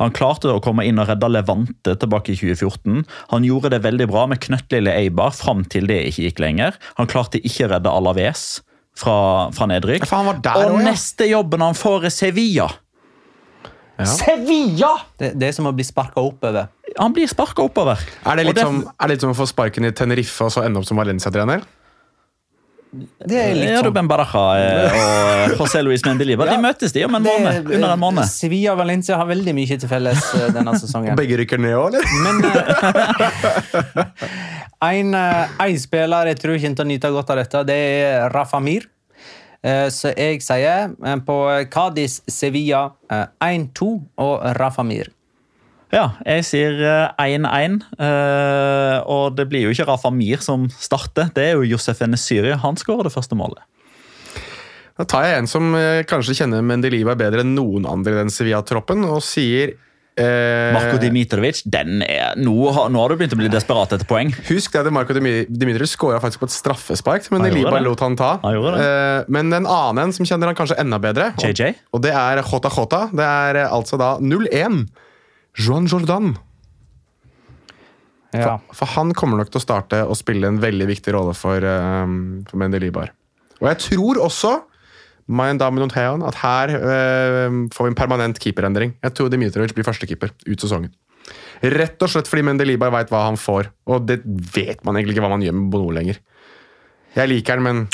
Han klarte å komme inn og redde Levante tilbake i 2014. Han gjorde det veldig bra med knøttlille Eibar fram til det ikke gikk lenger. Han klarte ikke å redde Alaves fra, fra nedrykk. Ja, og også, ja. neste jobben han får, er Sevilla. Sevilla! Det, det er som å bli sparka oppover. Han blir sparka oppover. Er det, litt som, er det litt som å få sparken i Tenerife og så ende opp som Valencia-trener? Det er litt Ja, sånn. Ruben Baraja eh, og José Luis Mendelibar Ja. de møtes de om en Det- måned. Under en måned. Sevilla og Valencia har veldig mye til felles eh, denne sesongen. Begge rykker ned òg, eller? Men eh, en, eh, en spiller jeg tror kommer til å nyte godt av dette, det er Rafa Mir. Eh, Så jeg sier eh, på Cádiz Sevilla eh, 1-2 og Rafa Mir. Ja, jeg sier eh, 1-1. eh, og det blir jo ikke Rafa Mir som starter. Det er jo Josef Enesyri. Han skårer det første målet. Da tar jeg en som eh, kanskje kjenner Mendeliva bedre enn noen andre i den Sevilla-troppen, og sier eh, Marko Dimitrovic, den er, nå, har, nå har du begynt å bli desperat etter poeng. Husk det at Marko Dimitrovic skåra faktisk på et straffespark, men Deliba lot han ta. Han. Eh, men en annen en som kjenner han kanskje enda bedre, og, JJ? og det er Jota Jota. Det er eh, altså da 0-1. Joan Jordan. Ja. For han kommer nok til å starte og spille en veldig viktig rolle for, um, for Mendelibar. Og jeg tror også Theon, at her eh, får vi en permanent keeperendring. Jeg tror Dimitrovic blir førstekeeper ut sesongen. Rett og slett fordi Mendelibar veit hva han får, og det vet man egentlig ikke hva man gjør med Bono lenger. Jeg liker han, men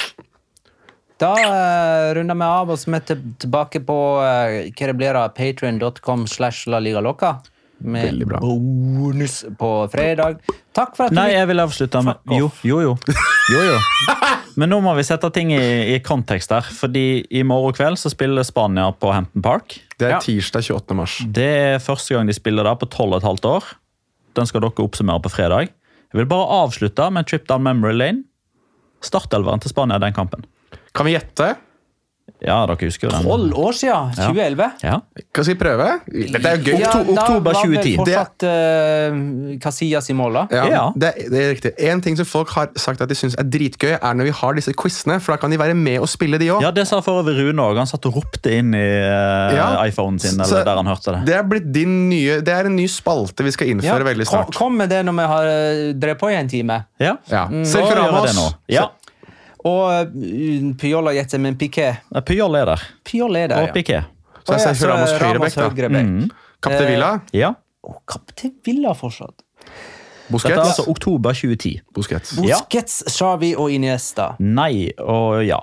Da uh, runder vi av, og så er vi tilbake på uh, hva det blir av patrion.com slash la liga loca. Med bra. bonus på fredag. Takk for at du Nei, jeg vil avslutte med Jo, jo, jo. jo, jo. Men nå må vi sette ting i, i kontekst her. Fordi i morgen kveld så spiller Spania på Hampton Park. det er Ja. tirsdag 28. mars. Det er første gang de spiller der på 12 15 år. Den skal dere oppsummere på fredag. Jeg vil bare avslutte med en trip down memory lane. Startelveren til Spania den kampen. Kan vi gjette? Ja, dere husker jo den. Tolv år siden! 2011. Ja. Hva skal vi prøve? Dette er jo gøy. Ja, Okto- da oktober var vel 2010. fortsatt uh, Casillas i mål, da. Ja, Ja. Det, det er riktig. En ting som folk har sagt at de syns er dritgøy, er når vi har disse quizene, for da kan de være med og spille, de òg. ja, det sa for øvrig Rune òg. Han satt og ropte inn i eh, Ja. iPhonen sin, Så- eller der han hørte det. Det er blitt din nye Det er en ny spalte vi skal innføre veldig kom, snart. kom med det når vi har uh, drevet på i en time. Ja. Ja. Mm, Sergio gjør jeg Ramos. det nå. Ja. Og uh, Piola gjetter, men Piquet Pyol er der. Pyol er der, Og Piqué. Så er Sergio Ramos høyrebekk, da. Mm. Capte Villa. Ja. Og Kaptein Villa fortsatt. Dette er altså oktober 2010. Busquets. Ja. Busquets, Xavi og Iniesta. Nei og ja.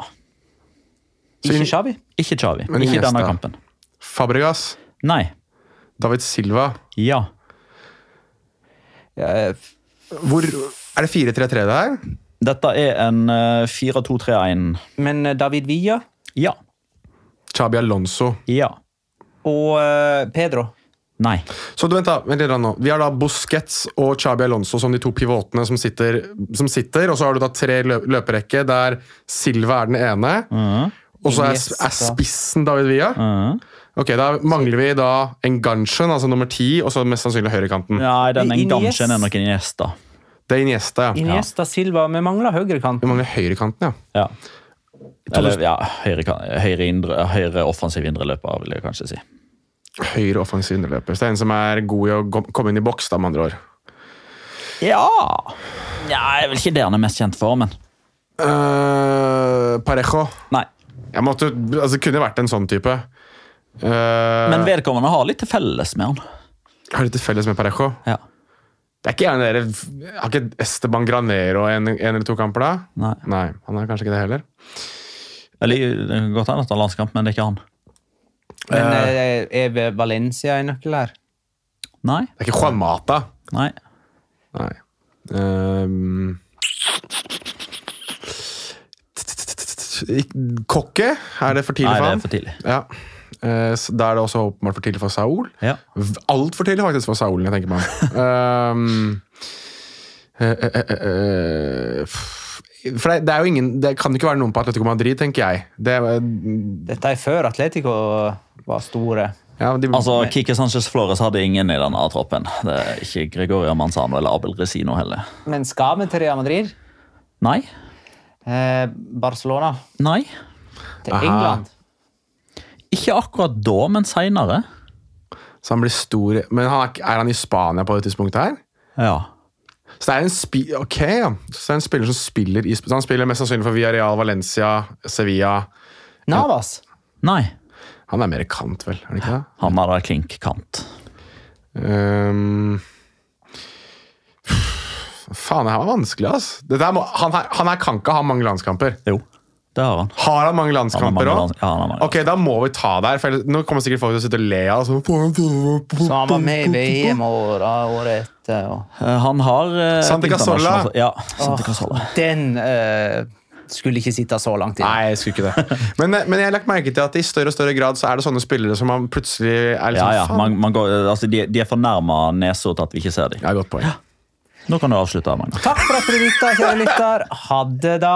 Ikke Xavi? Ikke Xavi. Men Ikke denne kampen. Fabregas. Nei. David Silva. Ja. Ja, Hvor Er det 4-3-3 det her? Dette er en eh, 4-2-3-1. men uh, David Villa Ja. Chabi Alonso. Ja. og uh, Pedro. Nei. Så du vent da, vent litt nå. Vi har da Busquets og Chabi Alonso som de to pivotene som sitter, som sitter og så har du da tre lø løperekke der Silva er den ene, Mm. og så er, er spissen David Villa. Mm. Ok, Da mangler vi da en Ganchen, altså nummer ti, og så mest sannsynlig høyrekanten. Nei, den. Enganchen er nok Iniesta. Det er Iniesta, ja. Iniesta Silva. Vi mangler høyrekanten. Vi mangler høyrekanten, ja. Ja. Eller ja, høyre, høyre, indre, høyre offensiv indreløper, vil jeg kanskje si. Høyre offensiv indreløper. Så det er en som er god i å komme inn i boks, da, med andre ord. Ja ja, Jeg vel ikke det han er mest kjent for, men Uh, Parejo. Nei. Jeg måtte, altså, kunne vært en sånn type. Uh, Men vedkommende har litt til felles med han. har litt til felles med Parejo. Ja. Det er ikke gjerne dere Har ikke Esteban Granero en, en eller to kamper, da? Nei. Nei, han er kanskje ikke det heller. Eller, det kan godt hende at han har landskamp, men det er ikke han. Men eh, er Valencia en nøkkel her? Nei. Det er ikke Juan Mata. Nei. Nei. Um, Kokke? Er det for tidlig Nei, det er for tidlig. Ja. Eh, Da er det også åpenbart for tidlig for Saul. Ja. Altfor tidlig faktisk for Saul, jeg tenker meg om. Ehm, eh, eh, for det, det er jo ingen Det kan jo ikke være noen på Atletico Madrid, tenker jeg. Det, Dette er før Atletico var store. ja, de, Altså, Kike Sanchez Flores hadde ingen i denne troppen. Det er ikke Gregoria Manzano eller Abel Resino heller. Men skal vi til Real Madrid? Nei. Eh, Barcelona Nei. til Aha. England? Ikke akkurat da, men seinere. så han blir stor Men han er, er han i Spania på det tidspunktet her? Ja. Så det er en, spi okay, ja. så det er en spiller som spiller i Så han spiller mest sannsynlig for Villarreal, Valencia, Sevilla Navas? Nei. Han er mer kant, vel? er det ikke det? Han er da klink kant. Um, faen, det her var vanskelig, ass. Må, han, her, han her kan ikke ha mange landskamper. Jo, det har han. Har han mange landskamper òg? ja, han har mange ok, da må vi ta der. For nå kommer sikkert folk til å sitte og le av altså. Så han var med i VM året, etter. Og Eh, Han har eh, Santi Casolla! Ja, oh, den eh, skulle ikke sitte så langt inne. Nei, jeg skulle ikke det. Men, eh, men jeg har lagt merke til at i større og større grad så er det sånne spillere som man plutselig er litt Ja, sånn ja. Man, man går, altså, de, de er fornærma nesa til at vi ikke ser dem. Ja, godt poeng. Nå kan du avslutte. Magnus. Takk for at du lytta, kjære lytter. Ha det, da.